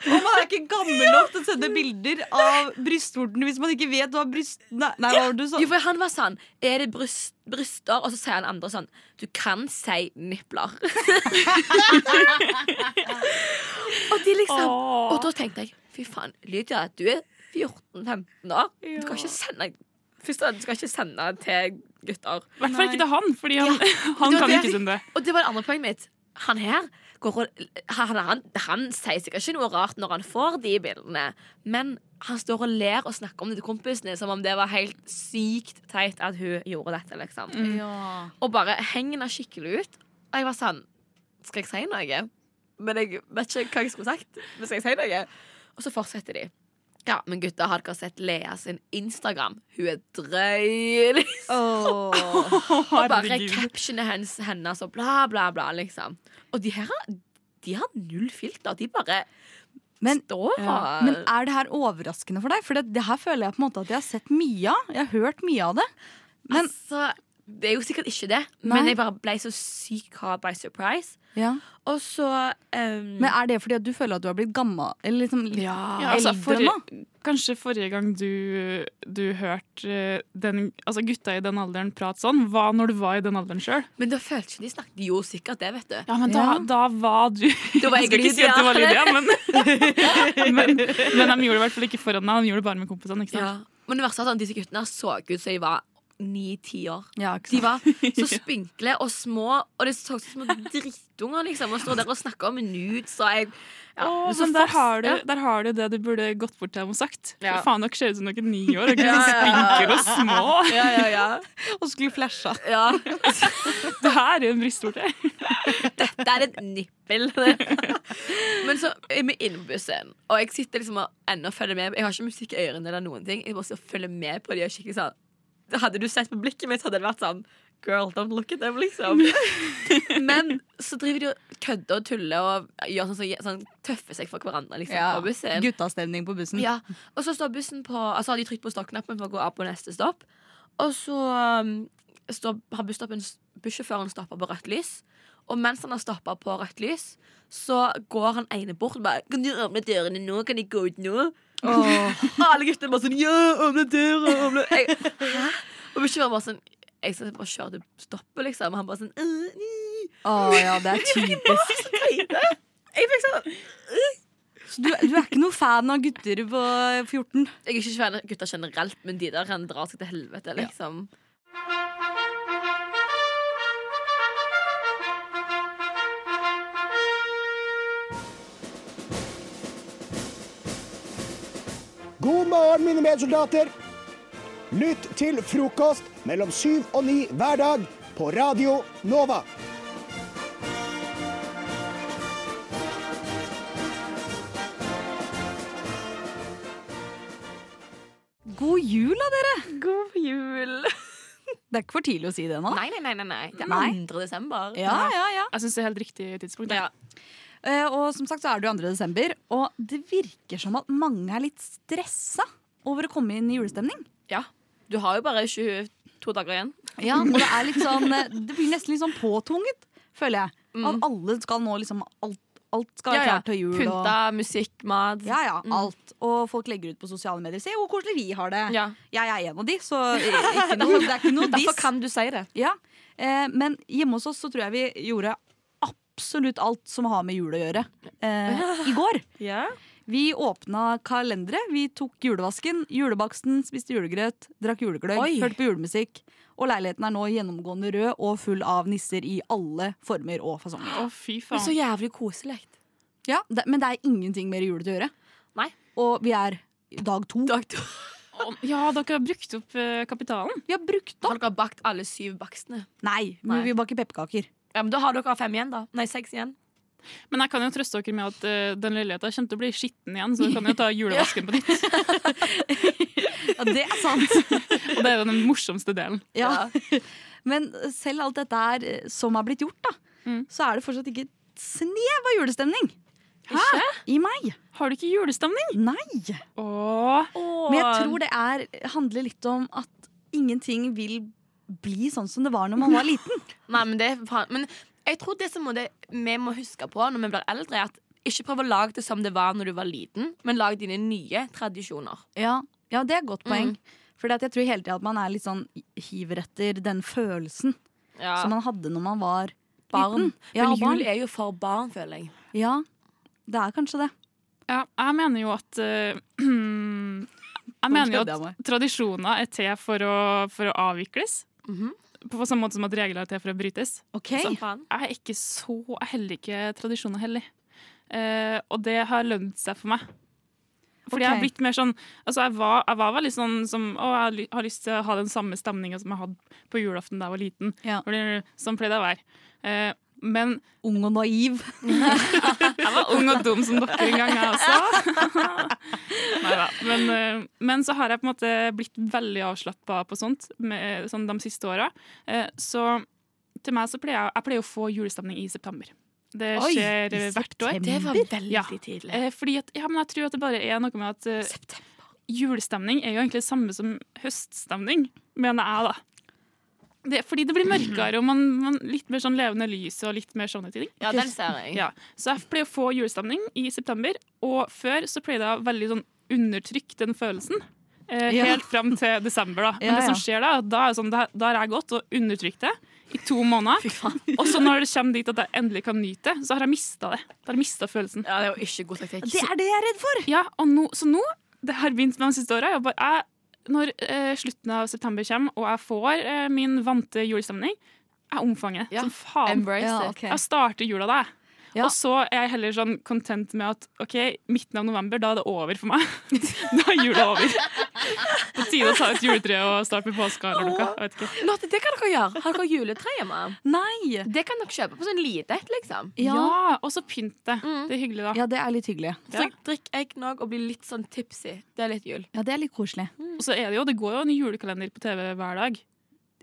Og man er ikke gammel nok til å sende bilder av brystvortene hvis man ikke vet hva bryst... Nei, nei hva var du sånn? Jo, for han var sånn Er det bryst, bryster? Og så sier han andre sånn Du kan si nipler. og de liksom Og da tenkte jeg Fy faen, Lydia, du er 14-15 år. Du kan ikke sende Først og fremst, du skal ikke sende til gutter. I hvert fall ikke til han, fordi han, Ja, han kan det ikke sende det. Og det var det andre poenget mitt. Han her går og, han, han, han sier sikkert ikke noe rart når han får de bildene, men han står og ler og snakker om det til kompisene som om det var helt sykt teit at hun gjorde dette, liksom. Mm. Ja. Og bare henger henne skikkelig ut. Og jeg var sånn Skal jeg si noe? Men jeg vet ikke hva jeg skulle sagt. Men skal jeg si noe? Og så fortsetter de. Ja, men gutta, har dere sett Lea sin Instagram? Hun er drøy, liksom. og bare captionet hennes, hennes og bla, bla, bla, liksom. Og de her de har null filter. De bare Men, står ja. Men er det her overraskende for deg? For det, det her føler jeg på en måte at jeg har sett mye av. Jeg har hørt mye av det. Men altså, det er jo sikkert ikke det, Nei. men jeg bare ble så sykt hard by surprise. Ja. Og så um, Men er det fordi at du føler at du har blitt gammel? Eller liksom litt Ja, altså, eldre forrige, nå? kanskje forrige gang du, du hørte eh, den, altså gutta i den alderen prate sånn, var når du var i den alderen sjøl. Men da følte ikke de snakket jo sikkert det, vet du. Ja, men da, Ja. da var du Da var jeg Jeg skal ikke si at du var Lydia. Lydia, men, men, men de gjorde det i hvert fall ikke foran deg, de gjorde det bare med kompisene. ikke sant? Ja. Men det verste er at disse guttene så ut som de var ni-ti år. Ja, De var så spinkle og små, og det så ut som drittunger. liksom Og står der og snakker om nudes. Og jeg, ja, Åh, men der har, du, der har du det du burde gått bort til dem og sagt. Ja. Faen, dere ser ut som dere er ni år. Dere Ja, er ja. og små. Ja, ja, ja. Og skulle flasha. ja. Det her er en brystvorte. Dette er et nippel. Men så er vi inne på bussen, og jeg sitter liksom og ennå følger med. Jeg har ikke musikk i ørene eller noen ting. Jeg bare og følger med på de og skikkelig sånn Hadde du sett på blikket mitt, hadde det vært sånn Girl, don't look at them, liksom. Men så driver de og kødder og tuller og gjør sånn, sånn, sånn tøffer seg for hverandre liksom, Ja. på bussen. Guttastemning på bussen. Ja, og så står bussen på Altså har de trykt på stoppknappen for å gå av på neste stopp. Og så um, står, har bussjåføren stoppa på rødt lys. Og mens han har stoppa på rødt lys, så går han ene bort og bare 'Kan du åpne dørene nå? Kan de gå ut nå?' Alle guttene bare sånn 'Ja, åpne døra!' Åpne. Jeg, Hæ? Og bussjåføren bare sånn Jeg skal bare kjøre til stoppet, liksom. Og han bare sånn. Å ja, det er typisk. Jeg fikk sånn Så du, du er ikke noe fan av gutter på 14? Jeg er ikke fan av gutter generelt, men de der kan dra seg til helvete, liksom. God morgen, mine medsoldater. Lytt til frokost mellom syv og ni hver dag på Radio Nova. God jul da, dere! God jul! Det er ikke for tidlig å si det nå. Nei, nei, nei. nei. Det er Nei. 2. desember. Ja, ja, ja. Jeg syns det er helt riktig tidspunkt. Ja. Eh, og som sagt så er det jo 2. desember, og det virker som at mange er litt stressa over å komme inn i julestemning. ja. Du har jo bare 22 dager igjen. Ja, og det er litt sånn eh, Det blir nesten litt sånn påtvunget, føler jeg. Mm. At alle skal nå liksom Alt, alt skal være Ja, ja. klart til jul. Pynta, musikk, mat. Ja, ja, Mm. alt. Og folk legger ut på sosiale medier. Se hvor koselig vi har det. Ja. Jeg er en av de, så ikke noe, det er ikke noe diss. Derfor kan du si det. Ja. Eh, men hjemme hos oss så tror jeg vi gjorde absolutt alt som har med jul å gjøre, eh, i går. Ja. Vi åpna kalendere, vi tok julevasken, julebaksten, spiste julegrøt, drakk julegløgg, Oi. hørte på julemusikk. Og leiligheten er nå gjennomgående rød og full av nisser i alle former og fasonger. Å, fy Men faen. så jævlig koselig. Ja, det, Men det er ingenting mer julete å gjøre. Nei. Og vi er dag to. Dag to. Ja, dere har brukt opp eh, kapitalen. Vi har brukt opp. Har dere bakt alle syv bakstene? Nei, Nei. men vi baker pepperkaker. Ja, men Da har dere fem igjen, da. Nei, seks igjen. Men jeg kan jo trøste dere med at uh, den leiligheten kommer til å bli skitten igjen, så vi kan jo ta julevasken på nytt. Ja, det er sant. Og det er jo den morsomste delen. Ja. Men selv alt dette her eh, som har blitt gjort, da, så er det fortsatt ikke et snev av julestemning. Hæ? I meg. Har du ikke julestemning? Nei. Åh. Men jeg tror det er, handler litt om at ingenting vil bli sånn som det var når man var liten. Nei, men, det, men jeg tror det som må det, vi må huske på når vi blir eldre, er at ikke prøv å lage det som det var når du var liten, men lag dine nye tradisjoner. Ja, ja det er et godt poeng. Mm. For jeg tror hele tida at man er litt sånn hiver etter den følelsen Ja. som man hadde når man var Barn. liten. Ja, men barn. jul er jo for barn, føler jeg. Ja, det er kanskje det. Ja, jeg mener jo at uh, Jeg mener jo at tradisjoner er til for å, for å avvikles. På samme måte som at regler er til for å brytes. Ok. Så jeg er ikke så Jeg heller ikke tradisjoner heller. Uh, og det har lønt seg for meg. Fordi jeg har blitt mer sånn Altså jeg var, jeg var veldig sånn som Å, jeg har lyst til å ha den samme stemninga som jeg hadde på julaften da jeg var liten. Fordi, sånn pleide jeg å være. Eh, men Ung og naiv. jeg var ung og dum som dere en gang, jeg også. Neida. Men, eh, men så har jeg på en måte blitt veldig avslappa på sånt med, sånn de siste åra. Eh, Så til meg så pleier jeg, jeg pleier å få julestemning i september. Det skjer i eh, hvert år. Det var veldig ja. tidlig. Eh, Fordi at, ja, men jeg tror at det bare er noe med at September. julestemning er jo egentlig det samme som høststemning, mener jeg, da. Det, fordi det blir mørkere og man, man litt mer sånn levende lys og litt mer sånne ting. Ja, den ser jeg. Ja. Så jeg pleier å få julestemning i september, og før så pleide jeg å veldig sånn undertrykke den følelsen. Eh, Ja. Helt fram til desember, da. Men Ja, det som skjer da, da, er sånn, da, da har jeg gått og undertrykt det i to måneder. Og så når det kommer dit at jeg endelig kan nyte det, så har jeg mista det. Da har jeg mista følelsen. Ja, det er jo ikke god taktikk. Det er det jeg er redd for! Ja, og no, så nå, det har begynt med de siste åra. Jeg jeg- Når eh, slutten av september kommer, og jeg får eh, min vante julestemning, jeg omfanger det Ja, som faen. embrace Ja, okay. Jeg starter jula da. jeg. Ja. Og så er jeg heller sånn content med at ok, midten av november, da er det over for meg. da er jula over. På tide å ta ut juletreet og starte med påska eller noe. Jeg vet ikke. Lotte, det kan dere gjøre. Har dere juletre hjemme? Nei! Det kan dere kjøpe på sånn lite et, liksom. Ja, og så pynte. det. Det er hyggelig, da. Ja, det er litt hyggelig. Så drikk eggnog og bli litt sånn tipsy. Det er litt jul. Ja, det er litt koselig. Og så er det jo, det går jo en julekalender på TV hver dag.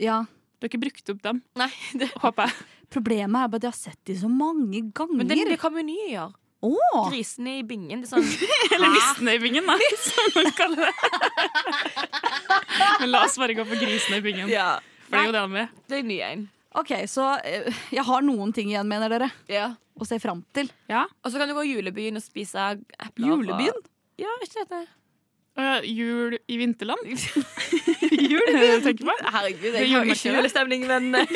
Ja. Du har ikke brukt opp dem, Nei, det, håper jeg. Problemet er bare at jeg har sett de så mange ganger. men det, det kommer vi nye gjøre. Oh. Grisene i bingen. Sånn Eller nissene i bingen, da, som man kaller det. Men la oss bare gå på grisene i bingen. Ja. For det er jo det han vil. Det er ny en. Ok, så eh, jeg har noen ting igjen, mener dere, Ja. å se fram til. Ja. Og så kan du gå i julebyen og spise epler. Julebyen? Og... Ja, ikke dette. Og jul i vinterland. Jul? tenker på. Herregud, jeg har ikke julestemning, men eh,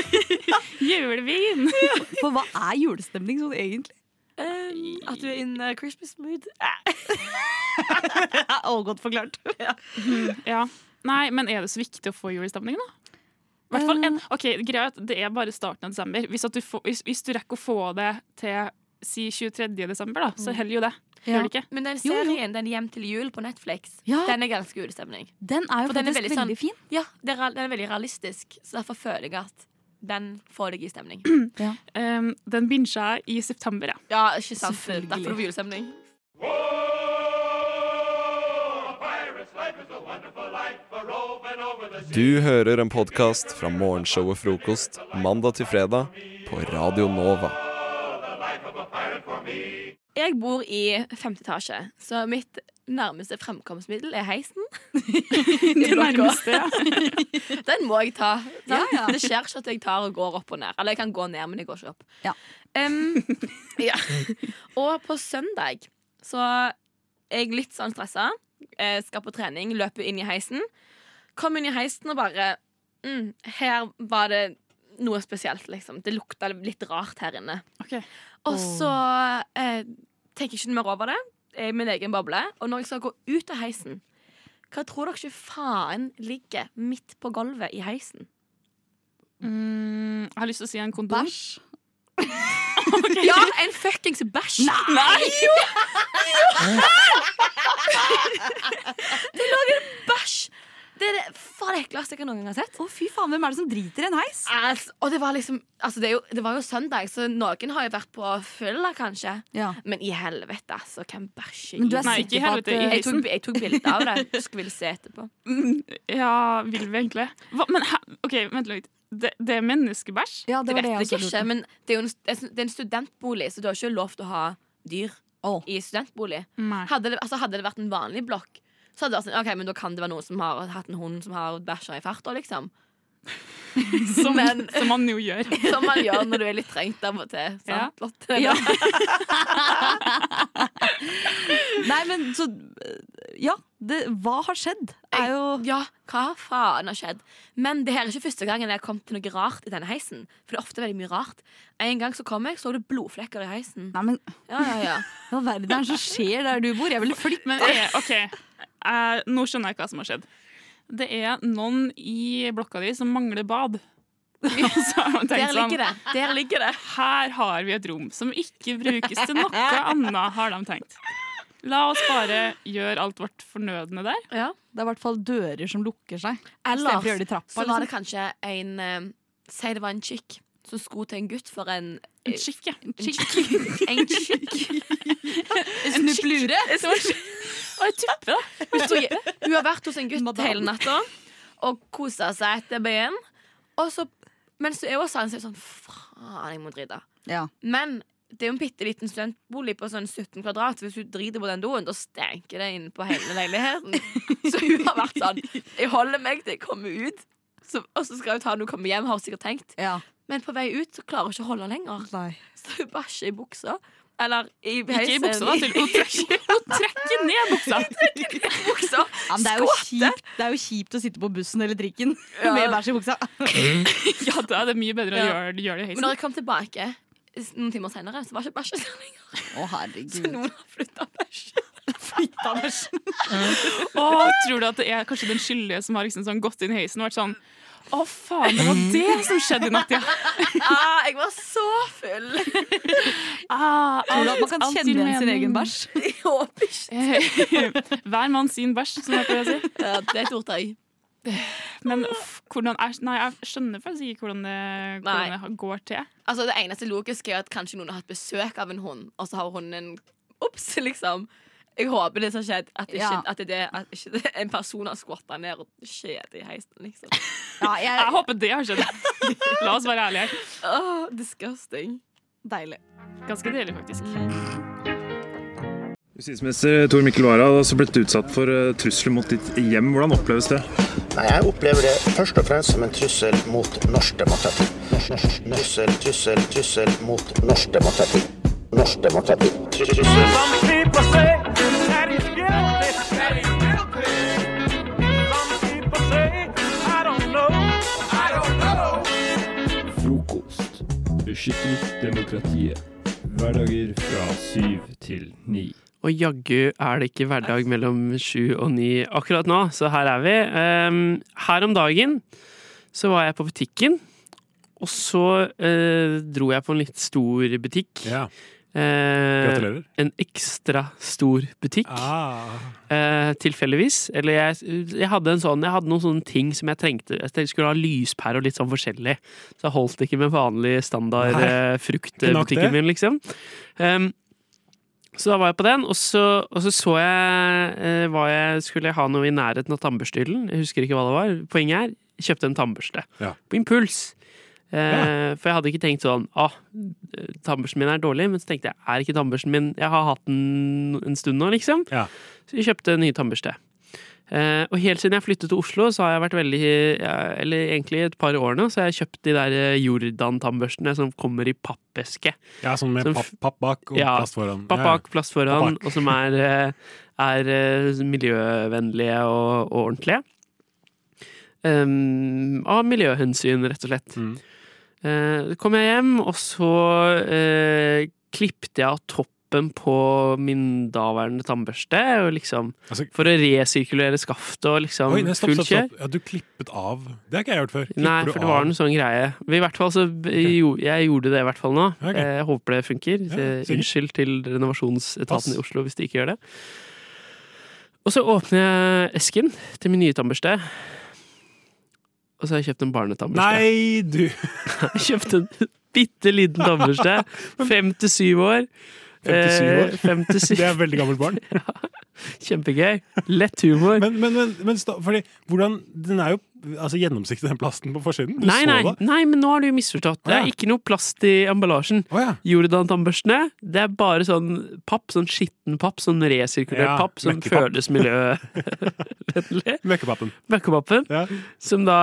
Julevin! For hva er julestemning sånn egentlig? Um, At du er in uh, Christmas mood. Å, godt forklart. Ja. Nei, men er det så viktig å få julestemning, da? Hvert fall en, ok, Greit, det er bare starten av desember. Hvis, at du får, hvis, hvis du rekker å få det til si 23. desember, da, så holder jo det. Ja. Gjør det ikke? Men den Jo, jo. serien, den Hjem til jul på Netflix, Ja. den er ganske julestemning. Den er jo For faktisk er veldig veldig, sånn- fin. Ja, er, den er veldig realistisk, så derfor føler jeg at den får deg i stemning. Um, den binsja i september, ja. Ja, ikke sant? Selvfølgelig. Derfor får du julestemning. Du hører en podkast fra morgenshowet Frokost mandag til fredag på Radio Nova. Jeg bor i femte etasje, så mitt nærmeste fremkomstmiddel er heisen. Det nærmeste, ja. Den må jeg ta. Ja, ja. Det skjer ikke at jeg tar og går opp og ned. Eller jeg kan gå ned, men jeg går ikke opp. Ja. Um, ja. Og på søndag så er jeg litt sånn stressa. Jeg Skal på trening, løper inn i heisen. Kom inn i heisen og bare mm, Her var det noe spesielt, liksom. Det lukta litt rart her inne. Ok. Og så eh, tenker jeg ikke mer over det. Jeg er i min egen boble. Og når jeg skal gå ut av heisen, hva tror dere ikke faen ligger midt på gulvet i heisen? Mm, jeg har lyst til å si en kondom. Bæsj. Ja, en fuckings bæsj! Nei! Jo Det lå en bæsj Det er det faen ekleste jeg noen gang har sett. Å fy faen, Hvem er det som driter i en heis? Altså, og det var liksom altså det, er jo, det var jo søndag, så noen har jo vært på fylla, kanskje. Men i helvete, altså. Hvem bæsjer Men er Nei, ikke i helvete, at, i jeg tok, jeg tok bilde av det. Skulle ville se etterpå. Mm, Ja, vil vi egentlig? Hva, men? OK, vent litt. Det, det er menneskebæsj? det, vet jeg ikke, men det er jo en, det er en studentbolig, så du har ikke lov til å ha dyr i studentbolig. Hadde det, altså, hadde det vært en vanlig blokk, så hadde det vært sånn, ok, men da kan det være noen som har hatt en hund som har bæsja i farta, liksom. Som, som man jo gjør. Som man gjør når du er litt trengt av og til. Ja. Sant, Lotte? Ja. Nei, men så Ja, det, hva har skjedd? Er jo Ja, hva faen har skjedd? Men det her er ikke første gangen jeg har kommet til noe rart i denne heisen. For det er ofte veldig mye rart. En gang så kom jeg, så du blodflekker i heisen. Nei, men Ja, ja, ja. Hva verden er det som skjer der du bor? Jeg ville flytte Men eh, OK, eh, nå skjønner jeg hva som har skjedd. Det er noen i blokka di som mangler bad. Så har man tenkt Der ligger sånn, det. Der ligger det. Her har vi et rom som ikke brukes til noe annet, har de tenkt. La oss bare gjøre alt vårt fornødne der. Ja. Det er i hvert fall dører som lukker seg. Eller så, i trappa. så var det liksom. kanskje en eh, Si det var en chick som skulle til en gutt for en En chick, ja. En chick. En chick. En snupplure. Og en tuppe, da. Hun, sto- hun har vært hos en gutt hele natta og kosa seg etter byen. Og så, mens hun er hos han, så er det sånn Faen, jeg må drite. Ja. Men det er jo en bitte liten studentbolig på sånn 17 kvadrat. Hvis hun driter på den doen, da stenker det inn på hele leiligheten. Så hun har vært sånn Jeg holder meg til jeg kommer ut, så, og så skal hun ta når hun kommer hjem, har hun sikkert tenkt. Men på vei ut så klarer hun ikke å holde lenger. Så hun bæsjer i buksa. Eller i Ikke i buksa, da. Til, hun, trekker, hun trekker ned buksa. buksa. Ja, men det, er kjipt, det er jo kjipt å sitte på bussen eller trikken Ja. med bæsj i buksa. Ja, da er det mye bedre å Ja. gjøre, gjøre det i Men heisen. når jeg kom tilbake noen timer senere, så var ikke bæsjen der lenger. Å, herregud. Så noen har flytta bæsjen. Flytta bæsjen. Å, tror du at det er kanskje den skyldige som har liksom sånn gått inn i heisen og vært sånn Å, faen, det var det som skjedde i natt, ja. Ah, jeg var så full. Ah, alt, man kan kjenne igjen sin egen bæsj? Ikke. Hver mann sin bæsj, som jeg pleier å si. Ja, det er et ordtak. Men uff, hvordan er, Nei, jeg skjønner faktisk ikke hvordan det, hvordan det går til. Altså, det eneste logiske er at kanskje noen har hatt besøk av en hund, og så har hunden Ops, liksom. Jeg håper det som har skjedd, at, ikke, Ja. at, det, at ikke en person har skvatta ned og skjedd i heisen. liksom Jeg håper det har skjedd. La oss være ærlige her. Åh, disgusting. Deilig. Ganske deilig, faktisk. Justisminister Tor Mikkel Wara har også blitt utsatt for eh, trusler mot ditt hjem. Hvordan oppleves det? Nei, Jeg opplever det først og fremst som en trussel mot norsk demokrati. Trussel, trussel, trussel mot norsk demokrati. Norsk demokrati. Trussel. Beskytter demokratiet. Hverdager fra syv til ni. Og jaggu er det ikke hverdag mellom sju og ni akkurat nå, så her er vi. Ehm, her om dagen så var jeg på butikken, og så eh, dro jeg på en litt stor butikk. Ja. Eh, Gratulerer. En ekstra stor butikk. Ah. Eh, tilfeldigvis. Eller jeg, jeg, hadde en sånn, jeg hadde noen sånne ting som jeg trengte. Jeg skulle ha lyspærer og litt sånn forskjellig. Så jeg holdt ikke med vanlig standard Nei, eh, fruktbutikken min, liksom. Um, så da var jeg på den, og så og så, så jeg eh, hva jeg skulle ha noe i nærheten av tannbørstehyllen. Jeg husker ikke hva det var. Poenget er, jeg kjøpte en tannbørste. Ja. På impuls. Eh, For jeg hadde ikke tenkt sånn ah, tannbørsten min er dårlig, men så tenkte jeg er ikke tannbørsten min Jeg har hatt den en stund nå, liksom. Så jeg kjøpte en ny tannbørste. Eh, og helt siden jeg flyttet til Oslo, så har jeg vært veldig ja, Eller egentlig et par år nå, så har jeg kjøpt de der eh, Jordan-tannbørstene som kommer i pappeske. Ja, sånn med Som papp, papp bak og ja, plast foran. Papp Ja, ja. bak, plast foran, og som er, er miljøvennlige og, og ordentlige. Um, av miljøhensyn, rett og slett. Mm. Eh, Så kom jeg hjem, og så eh, klippte jeg av toppen på min daværende tannbørste. Og liksom, for å resirkulere skaftet og liksom Altså- Oi, stopp, stopp, stopp. Ja, du klippet av. Det har ikke jeg gjort før. Klipper Nei, for det var en sånn greie. I hvert fall så jo, Jeg gjorde det i hvert fall nå. Ok. Eh, Jeg håper det funker. Ja, Eh. Unnskyld til renovasjonsetaten Pass. i Oslo hvis de ikke gjør det. Og så åpner jeg esken til min nye tannbørste. Og så har jeg kjøpt en barnetannbørste. Nei, du Jeg har kjøpt en bitte liten tannbørste. Fem til syv år. Fem til syv år? Eh, til syv. Det er veldig gammelt barn. Kjempegøy. Lett humor. Men, men, men, men fordi, hvordan Den er jo altså, gjennomsiktig, den plasten på forsiden. Du Nei, nei, nei, men nå har du misforstått. Det er ja. ikke noe plast i emballasjen. Jordan-tannbørstene, det er bare sånn papp, sånn skitten papp, sånn resirkulert Ja, papp som møkkepapp. føles miljøvennlig. Møkkepappen. Møkkepappen. Som da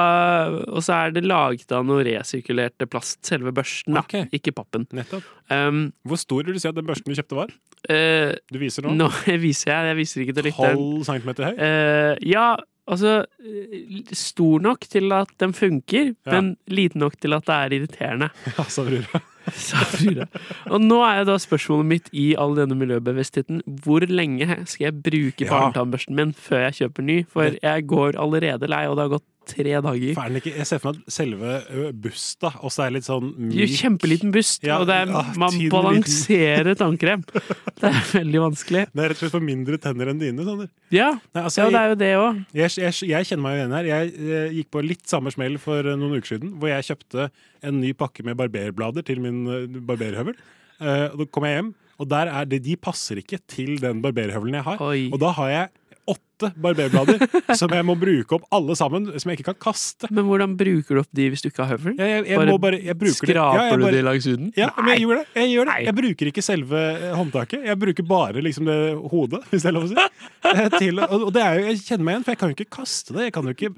Og så er det laget av noe resirkulert plast, selve børsten, da. Ikke pappen. Nettopp. Um, Hvor stor vil du si at den børsten du kjøpte, var? Eh, Du viser nå? Nå viser jeg, jeg viser ikke til lytteren. Tolv centimeter høy? Eh, ja, altså eh, Stor nok til at den funker, Ja. men liten nok til at det er irriterende. Ja, sa brura. Og nå er jo da spørsmålet mitt i all denne miljøbevisstheten hvor lenge skal jeg bruke barnetannbørsten min før jeg kjøper ny? For jeg går allerede lei, og det har gått tre dager. For er ikke, jeg ser for meg at selve busta også er litt sånn Det jo kjempeliten bust, Ja, og det er, ja, man balanserer tannkrem. Det er veldig vanskelig. Det er rett og slett for mindre tenner enn dine. Sander. Ja, Nei, altså, ja det er jo det òg. Jeg, jeg, jeg kjenner meg jo igjen her. Jeg, jeg gikk på litt samme smell for eh, noen uker siden, hvor jeg kjøpte en ny pakke med barberblader til min eh, barberhøvel. Uh, og da kom jeg hjem, og der er det, de passer ikke til den barberhøvelen jeg har. Og da har jeg åtte barberblader som jeg må bruke opp alle sammen, som jeg ikke kan kaste. Men hvordan bruker du opp de hvis du ikke har høvel? Jeg, jeg, jeg bare, jeg skraper Ja, jeg du de langs huden? Ja, men jeg gjør det. Jeg, gjør det. jeg bruker ikke selve eh, håndtaket. Jeg bruker bare liksom det hodet, hvis det er lov å si. Eh, Til, og det er jo, jeg kjenner meg igjen, for jeg kan jo ikke kaste det. Jeg kan ikke,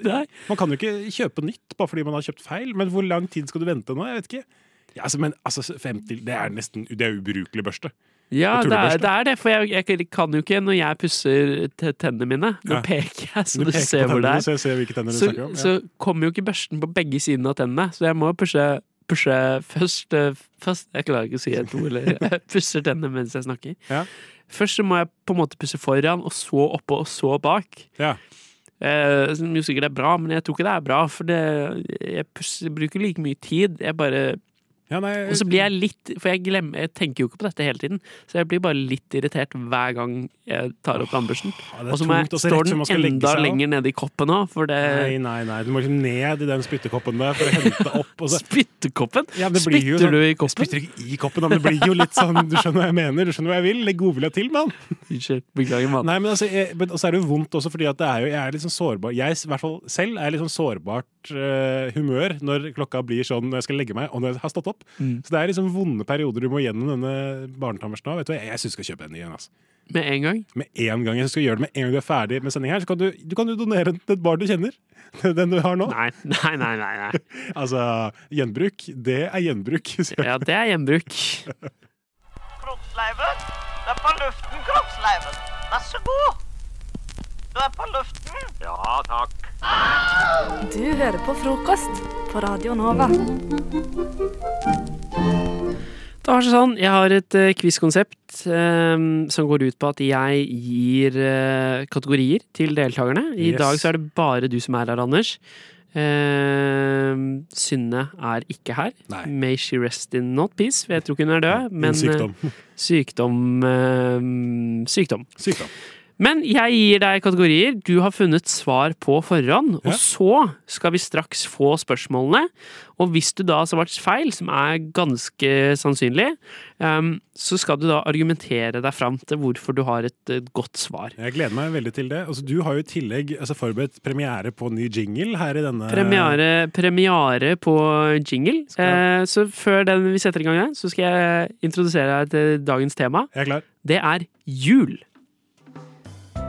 man kan jo ikke kjøpe nytt bare fordi man har kjøpt feil. Men hvor lang tid skal du vente nå? Jeg vet ikke. Ja, altså, men altså, 50, det er nesten Det er ubrukelig børste. Ja, det er, det er det, for jeg, jeg kan jo ikke når jeg pusser tennene mine. Nå Ja. peker jeg, så Du du, ser hvor det er. så så, ja. så kommer jo ikke børsten på begge sidene av tennene, så jeg må pushe, pushe først, eh, først Jeg klarer ikke å si et ord, eller jeg pusser tennene mens jeg snakker. Først så må jeg på en måte pusse foran, og så oppå, og så bak. Eh, som jo sikkert er bra, men jeg tror ikke det er bra, for det, jeg pusser, bruker like mye tid. Jeg bare og så blir jeg litt For jeg glemmer Jeg tenker jo ikke på dette hele tiden, så jeg blir bare litt irritert hver gang jeg tar opp er Og så må jeg står den enda lenger nede i koppen nå, for det Nei, nei, nei. Du må liksom ned i den spyttekoppen der for å hente opp. og så- Spyttekoppen? Ja, spytter jo sånn- du i koppen? Jeg spytter ikke i koppen, men det blir jo litt sånn Du skjønner hva jeg mener? Du skjønner hva jeg vil? Legg godvilja til, mann! Unnskyld. Beklager, mann. Nei, men altså, jeg, men så er det jo vondt også, fordi at det er jo, jeg er litt sånn sårbar. Jeg i hvert fall selv er litt sånn sårbart humør når klokka blir sånn når jeg skal legge meg, og når jeg har stått opp. Mm. Så det er liksom vonde perioder du må gjennom denne barnetannbørsten av. Vet du hva, jeg, syns du skal kjøpe en ny en. Altså. Med en gang? Med en gang. Jeg skal gjøre det med en gang du er ferdig med sending her. Så kan du, du kan jo donere den til et barn du kjenner. Den du har nå. Nei, nei, nei. nei, nei. altså, gjenbruk, det er gjenbruk. Ja, det er gjenbruk. Kroppsleiven. Det er på luften, Kroppsleiven. Vær så god. Du er på luften. Ja, takk. Du hører på frokost på Radio Nova. Det var sånn, Jeg har et uh, quizkonsept um, som går ut på at jeg gir uh, kategorier til deltakerne. I Yes. dag så er det bare du som er her, Anders. Uh, Synne er ikke her. May she rest in not peace, jeg tror ikke hun er død. Men sykdom. eh, sykdom, uh, sykdom. Sykdom. Men jeg gir deg kategorier du har funnet svar på forhånd, Ja. og så skal vi straks få spørsmålene. Og hvis du da har svart feil, som er ganske sannsynlig, um, så skal du da argumentere deg fram til hvorfor du har et, et godt svar. Jeg gleder meg veldig til det. Altså, du har jo i tillegg altså, forberedt premiere på ny jingle her i denne Premiere, premiere på jingle. Uh, så før den vi setter i gang, her, så skal jeg introdusere deg til dagens tema. Jeg er klar. Det er jul.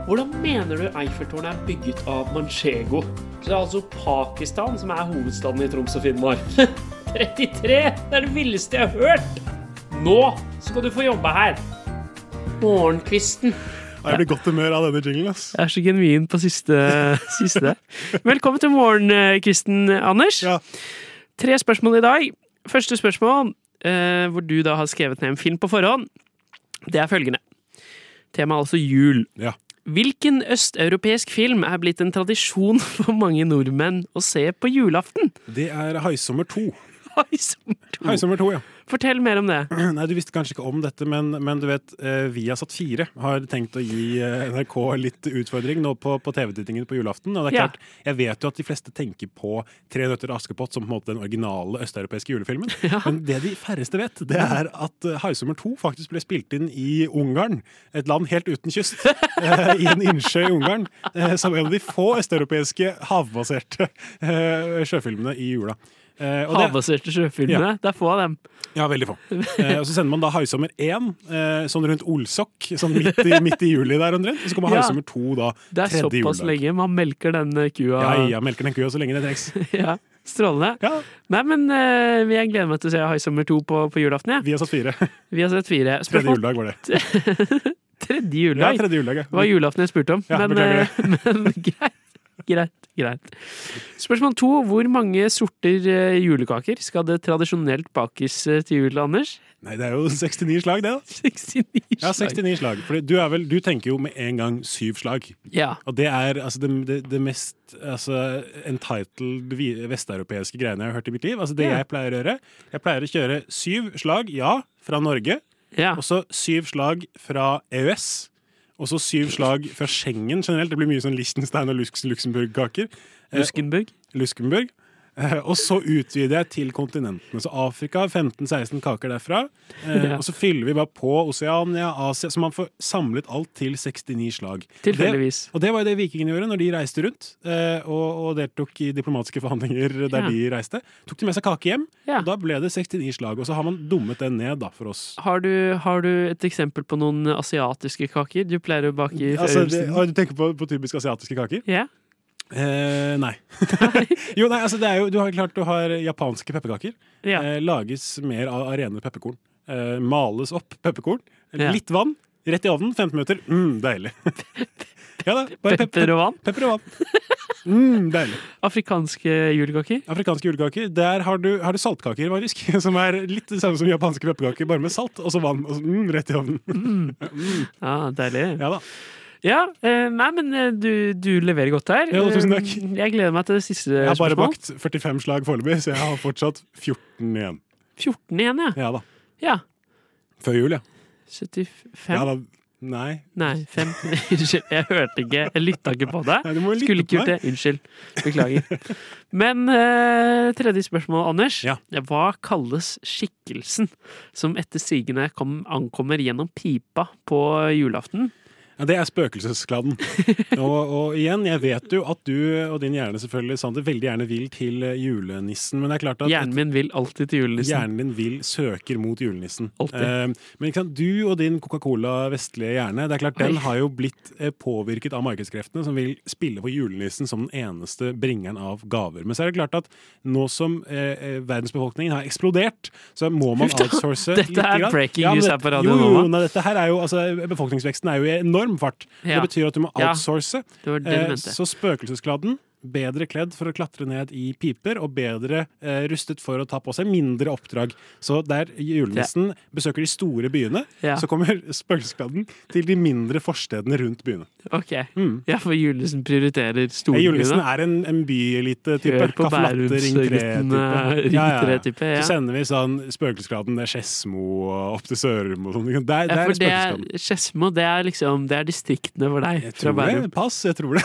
Hvordan mener du Eiffeltårnet er bygget av manchego? Det er altså Pakistan som er hovedstaden i Troms og Finnmark. 33! Det er det villeste jeg har hørt! Nå skal du få jobbe her. Morgenkvisten. Jeg blir godt humør av denne jinglen. ass. Jeg er så genuin på siste, siste. Velkommen til morgenkvisten, Anders. Tre spørsmål i dag. Første spørsmål, eh, hvor du da har skrevet ned en film på forhånd, det er følgende. Temaet er altså jul. Hvilken østeuropeisk film er blitt en tradisjon for mange nordmenn å se på julaften? Det er Haisommer 2. Haisommer 2, ja. Fortell mer om det. Nei, Du visste kanskje ikke om dette, men, men du vet, eh, Viasat 4 har tenkt å gi eh, NRK litt utfordring nå på, på TV-tittingen på julaften. Og det er Ja. klart, Jeg vet jo at de fleste tenker på Tre nøtter til Askepott som på en måte den originale østeuropeiske julefilmen. Men det de færreste vet, det er at eh, Haisommer 2 faktisk ble spilt inn i Ungarn. Et land helt uten kyst. eh, I en innsjø i Ungarn. eh, Som en av de få østeuropeiske havbaserte eh, sjøfilmene i jula. Eh, Havbaserte sjøfuglene. Ja. Det er få av dem. ja, veldig få. Eh, og så sender man da Haisommer 1, eh, sånn rundt Olsok, sånn midt i, midt i juli der omtrent. Og så kommer Ja. Haisommer 2 da Det er såpass juledag. lenge. Man melker den kua. Ja, ja, melker den kua så lenge det trengs. Ja, Strålende. Nei, men uh, jeg gleder meg til å se Haisommer 2 på, på julaften. Ja. Vi har satt fire. Vi har sett fire. Tredje juledag var det. tredje juledag? Ja, tredje juledag, ja. Det var julaften jeg spurte om. Ja, men, eh, men greit. Greit, greit. Spørsmål to. Hvor mange sorter eh, julekaker skal det tradisjonelt bakes eh, til jul, Anders? Nei, det er jo 69 slag, det, da. 69 slag. Ja, 69 slag. For du, er vel, du tenker jo med en gang syv slag. Ja. Og det er altså, det, det, det mest altså, entitled vesteuropeiske greiene jeg har hørt i mitt liv. Altså, det Ja. jeg pleier å gjøre Jeg pleier å kjøre syv slag, ja, fra Norge. Og så syv slag fra EØS. Og så syv slag fra Schengen generelt. Det blir mye sånn Liechtenstein og Lux- Luxembourg-kaker. Luskenburg? Luskenburg? Eh, Og så utvider jeg til kontinentene. Så Afrika 15-16 kaker derfra. Eh, Ja. Og så fyller vi bare på Oseania, Asia, så man får samlet alt til 69 slag. Tilfeldigvis. Og det var jo det vikingene gjorde når de reiste rundt eh, og, og deltok i diplomatiske forhandlinger der Ja. de reiste. Tok de med seg kake hjem, Ja. og da ble det 69 slag. Og så har man dummet den ned da, for oss. Har du, har du et eksempel på noen asiatiske kaker du pleier å bake i Altså, det, du tenker på, på typisk asiatiske kaker? Ja. Eh, nei. jo, nei, altså det er jo, du har klart du har japanske pepperkaker. Eh, lages mer av, av rene pepperkorn. Eh, males opp pepperkorn. Ja. Litt vann, rett i ovnen, 15 minutter. Mm, deilig. ja da, Pepper og vann? Pepper og vann. Mm, deilig. Afrikanske julekaker? Afrikanske julekaker. Der har du, har du saltkaker, faktisk. Som er litt det samme som japanske pepperkaker, bare med salt og så vann. Og så, mm, rett i ovnen. Mm. Ja, deilig. Ja da. Ja, eh, nei, men eh, du, du leverer godt her. Ja, tusen takk. Eh, Jeg gleder meg til det siste spørsmålet. Jeg har bare bakt 45 slag foreløpig, så jeg har fortsatt 14 igjen. 14 igjen, ja. Ja da. Ja. Før jul, ja. 75? Ja da. Nei. Nei, fem. Unnskyld, jeg hørte ikke. Jeg lytta ikke på deg. Nei, Skulle ikke gjort det. Unnskyld. Beklager. Men eh, tredje spørsmål, Anders. Ja. Hva kalles skikkelsen som etter sigende kom, ankommer gjennom pipa på julaften? Ja, det er spøkelseskladden. og, og igjen, jeg vet jo at du og din hjerne selvfølgelig, Sander, veldig gjerne vil til eh, julenissen. Men det er klart at Hjernen min vil alltid til julenissen. Hjernen din vil søker mot julenissen. Alltid. Eh, men sant? du og din Coca-Cola vestlige hjerne, det er klart den har jo blitt eh, påvirket av markedskreftene, som vil spille på julenissen som den eneste bringeren av gaver. Men så er det klart at nå som eh, verdensbefolkningen har eksplodert, så må man outsource litt. Dette er breaking news ja, her på Radio jo, jo, dette her er jo, altså, Befolkningsveksten er jo i enorm fart. Ja. Det betyr at du må Ja, outsource. det det du Eh, så spøkelseskladden bedre kledd for å klatre ned i piper, og bedre eh, rustet for å ta på seg mindre oppdrag. Så der julenissen besøker de store byene, Ja. så kommer spøkelseskladden til de mindre forstedene rundt byene. Ok. Ja, for julenissen prioriterer Ja, storbyene. julenissen er en, en byelite-type. Hør på Caffè Latte, Ring Bærumsgutten, tre-type. Ring tre-type, ja. Så sender vi sånn Spøkelseskladden, det er Skedsmo og opp til Sørum og sånn. Det Ja, er for det er Skedsmo, det er liksom Det er distriktene for deg. Jeg tror det. Pass, jeg tror det.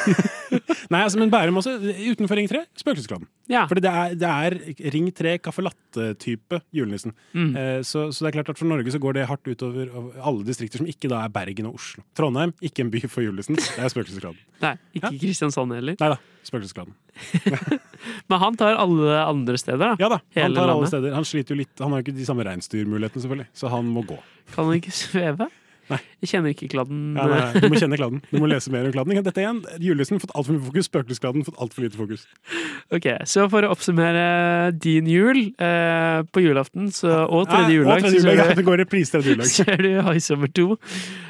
Nei, altså, men Bærum også. Utenfor Ring 3, Spøkelseskladden. Ja. Fordi det er, det er Ring 3 caffè latte-type julenissen. Mm. Eh, så, så det er klart at for Norge så går det hardt utover av alle distrikter som ikke da er Bergen og Oslo. Trondheim, ikke en by for julenissen. Det er Spøkelseskladden. Nei, ikke Kristiansand heller. Nei da, Spøkelseskladden. Men han tar alle andre steder, da. Ja da, han Hele tar alle landet. steder. Han sliter jo litt, han har jo ikke de samme reinsdyrmulighetene, selvfølgelig, så han må gå. Kan han ikke sveve? Nei. Jeg kjenner ikke kladden. Ja, nei, nei, du må kjenne kladden. Du må lese mer om kladden. Dette igjen, Julenissen fått altfor mye fokus, spøkelseskladden fått altfor lite fokus. Ok, Så for å oppsummere din jul eh, på julaften så, og tredje Ja, juledag tredje så ja, det går reprise tredje juledag. ser er du High Summer 2.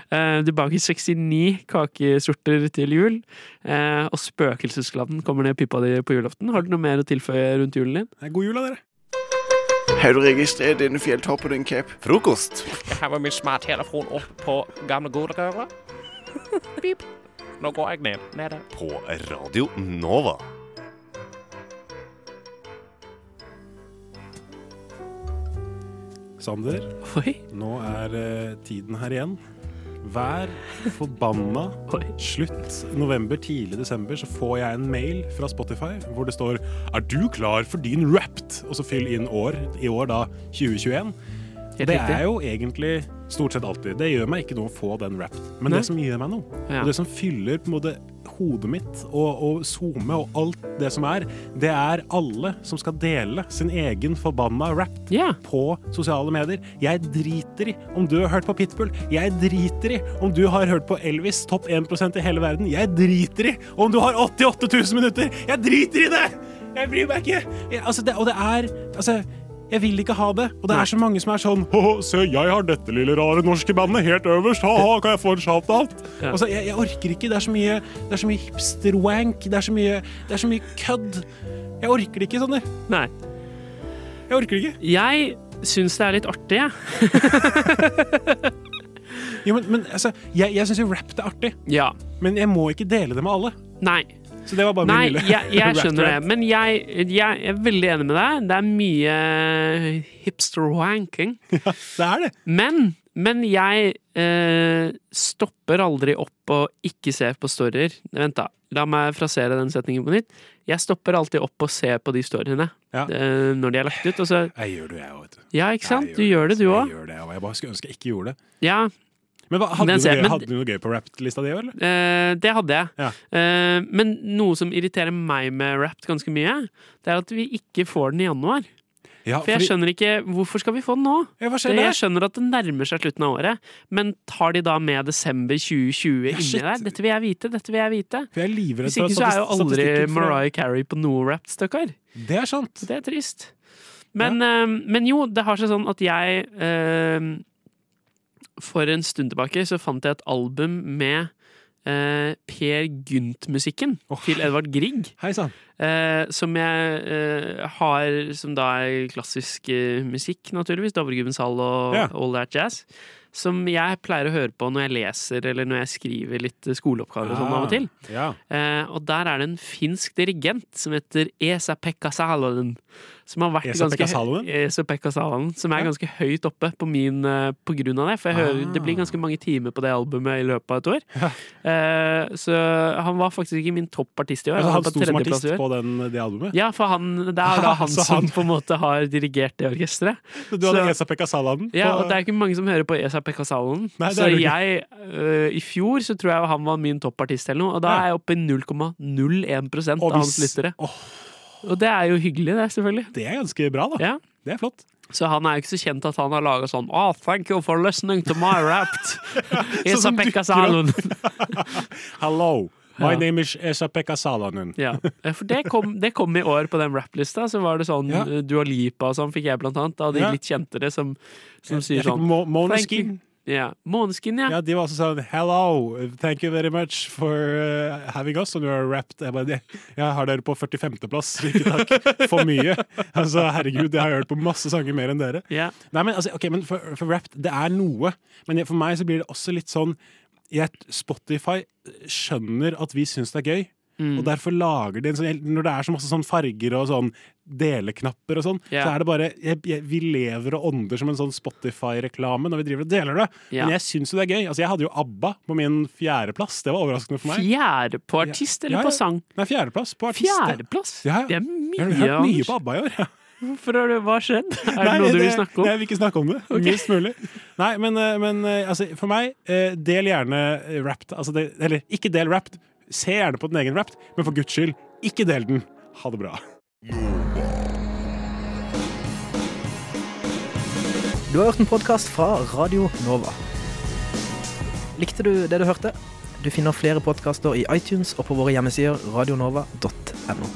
Eh, du baker 69 kakesorter til jul. Eh, og spøkelseskladden kommer ned i pipa di på julaften. Har du noe mer å tilføye rundt julen din? God jul, da, dere. Har du registrert denne fjelltoppen din, Cap? Frokost. Jeg har min smarttelefon opp på gamle godrøret. Pip. Nå går jeg ned. Nede. På Radio Nova. Sander, Oi. nå er eh, tiden her igjen. Hver forbanna slutt november, tidlig desember, så får jeg en mail fra Spotify hvor det står Er du klar for din Wrapped? Og så fyll inn år. I år da 2021. Helt det er jo egentlig stort sett alltid. Det gjør meg ikke noe å få den Wrapped. Men Nei. det som gjør meg noe, og det som fyller på en måte hodet mitt og, og SoMe og alt det som er, det er alle som skal dele sin egen forbanna rap på sosiale medier. Jeg driter i om du har hørt på Pitbull. Jeg driter i om du har hørt på Elvis, topp 1% i hele verden. Jeg driter i om du har 88 000 minutter. Jeg driter i det! Jeg bryr meg ikke. Jeg, altså det, og det er altså, jeg vil ikke ha det. Og det er så mange som er sånn se, jeg har dette lille rare norske bandet helt øverst. Ha-ha, kan jeg få en shout-out? Ja. Altså, jeg, jeg orker ikke. Det er så mye, det er så mye hipster-wank. Det det er så mye kødd. Jeg orker det ikke, Sander. Nei. Jeg orker det ikke. Jeg syns det er litt artig, jeg. Jo, men, men altså, jeg, jeg syns jo rap er artig. Ja. Men jeg må ikke dele det med alle. Nei. Så det var bare Nei, min lille jeg, jeg skjønner det. Men jeg, jeg er veldig enig med deg. Det er mye hipster-wanking. Ja, det er det. Men, men jeg eh, stopper aldri opp og ikke ser på storyer. Vent, da. La meg frasere den setningen på nytt. Jeg stopper alltid opp og ser på de storyene eh, når de er lagt ut. Og så, Jeg gjør det, jeg òg, vet du. ja, ikke sant? Du gjør det, du Jeg òg. gjør det, og jeg bare skulle ønske jeg ikke gjorde det. Ja. Men hva, hadde, du noe, hadde du noe gøy på rap-lista di òg, eller? Eh, det hadde jeg. Eh, men noe som irriterer meg med Wrapped ganske mye, det er at vi ikke får den i januar. Ja, For jeg fordi- skjønner ikke Hvorfor skal vi få den nå? Ja, Det- jeg skjønner at det nærmer seg slutten av året, men tar de da med desember 2020 inni shit. der? Dette vil jeg vite, dette vil jeg vite. For jeg Hvis ikke så er jo aldri Mariah Carey på noe Wrapped, stakkar. Det er sant. Det er trist. Men, eh, men jo, det har seg sånn at jeg eh, For en stund tilbake så fant jeg et album med eh, Per Gynt-musikken til Edvard Grieg. Eh, som jeg eh, har Som da er klassisk eh, musikk, naturligvis. Dovregubbens hall og Ja. all that jazz. Som jeg pleier å høre på når jeg leser eller når jeg skriver litt eh, skoleoppgaver og sånn av og til. Ah, Ja. Eh, og der er det en finsk dirigent som heter Esa-Pekka Salonen. Som har vært Esa-Pekka ganske Salonen? Esa-Pekka Salonen, som er ganske høyt oppe på min eh, på grunn av det. For jeg hører, Ah. det blir ganske mange timer på det albumet i løpet av et år. Eh, så han var faktisk ikke min toppartist i år. Altså, han han sto som artist på den, det albumet? Ja, for han, det er da han som han- på en måte har dirigert det orkesteret. Du hadde Så- Esa Pekka Saladen? Ja, og det er ikke mange som hører på Esa Pekka Salonen. Så jeg, uh, i fjor så tror jeg han var min toppartist eller noe, og da er jeg oppe i 0,01 Og av hans lyttere. lyttere. Og det er jo hyggelig, det, selvfølgelig. Det er ganske bra, da. Ja. Det er flott. Så han er jo ikke så kjent at han har laga sånn Oh, thank you for listening to my rapt. Isa Sånn Pekka. Salonen. Hello, my Ja. name is Esa Pekka Salanen. Ja, for det kom, det kom i år på den rapplista. Så var det sånn Ja. eh, Dua Lipa og sånn fikk jeg blant annet. Av de litt kjentere som, som sier sånn. Måneskin. Ja, Måneskin, ja. Ja, de var også sånn Hello, thank you very much for uh, having us Og du har rapped. Jeg bare, jeg har dere på 45.-plass, ikke takk. For mye. Altså, herregud, jeg har hørt på masse sanger mer enn dere. Ja. Nei, men, altså, ok, men for, for rapped, det er noe. Men for meg så blir det også litt sånn jeg, Spotify skjønner at vi syns det er gøy. Mm. Og derfor lager de en sånn Når det er så masse sånn farger og sånn deleknapper og sånn, yeah. så er det bare jeg, jeg, Vi lever og ånder som en sånn Spotify-reklame når vi driver og deler det. Yeah. Men jeg syns jo det er gøy. Altså, jeg hadde jo ABBA på min fjerdeplass. Det var overraskende for meg. Fjerde på artist eller Ja, ja. på sang? Nei, fjerdeplass på artist. Fjerdeplass? Ja, ja. Det er Jeg har hørt mye på ABBA i år. Hvorfor har det, hva har skjedd? Er det Nei, noe du vil snakke om? Nei, jeg vil ikke snakke om det. Okay. Minst mulig. Nei, men, eh, men eh, altså, for meg, eh, del gjerne Wrapped. Altså, det, eller ikke del Wrapped. Se gjerne på den egen Wrapped, men for guds skyld, ikke del den. Ha det bra. Du har hørt en podkast fra Radio Nova. Likte du det du hørte? Du finner flere podkaster i iTunes og på våre hjemmesider radionova.no.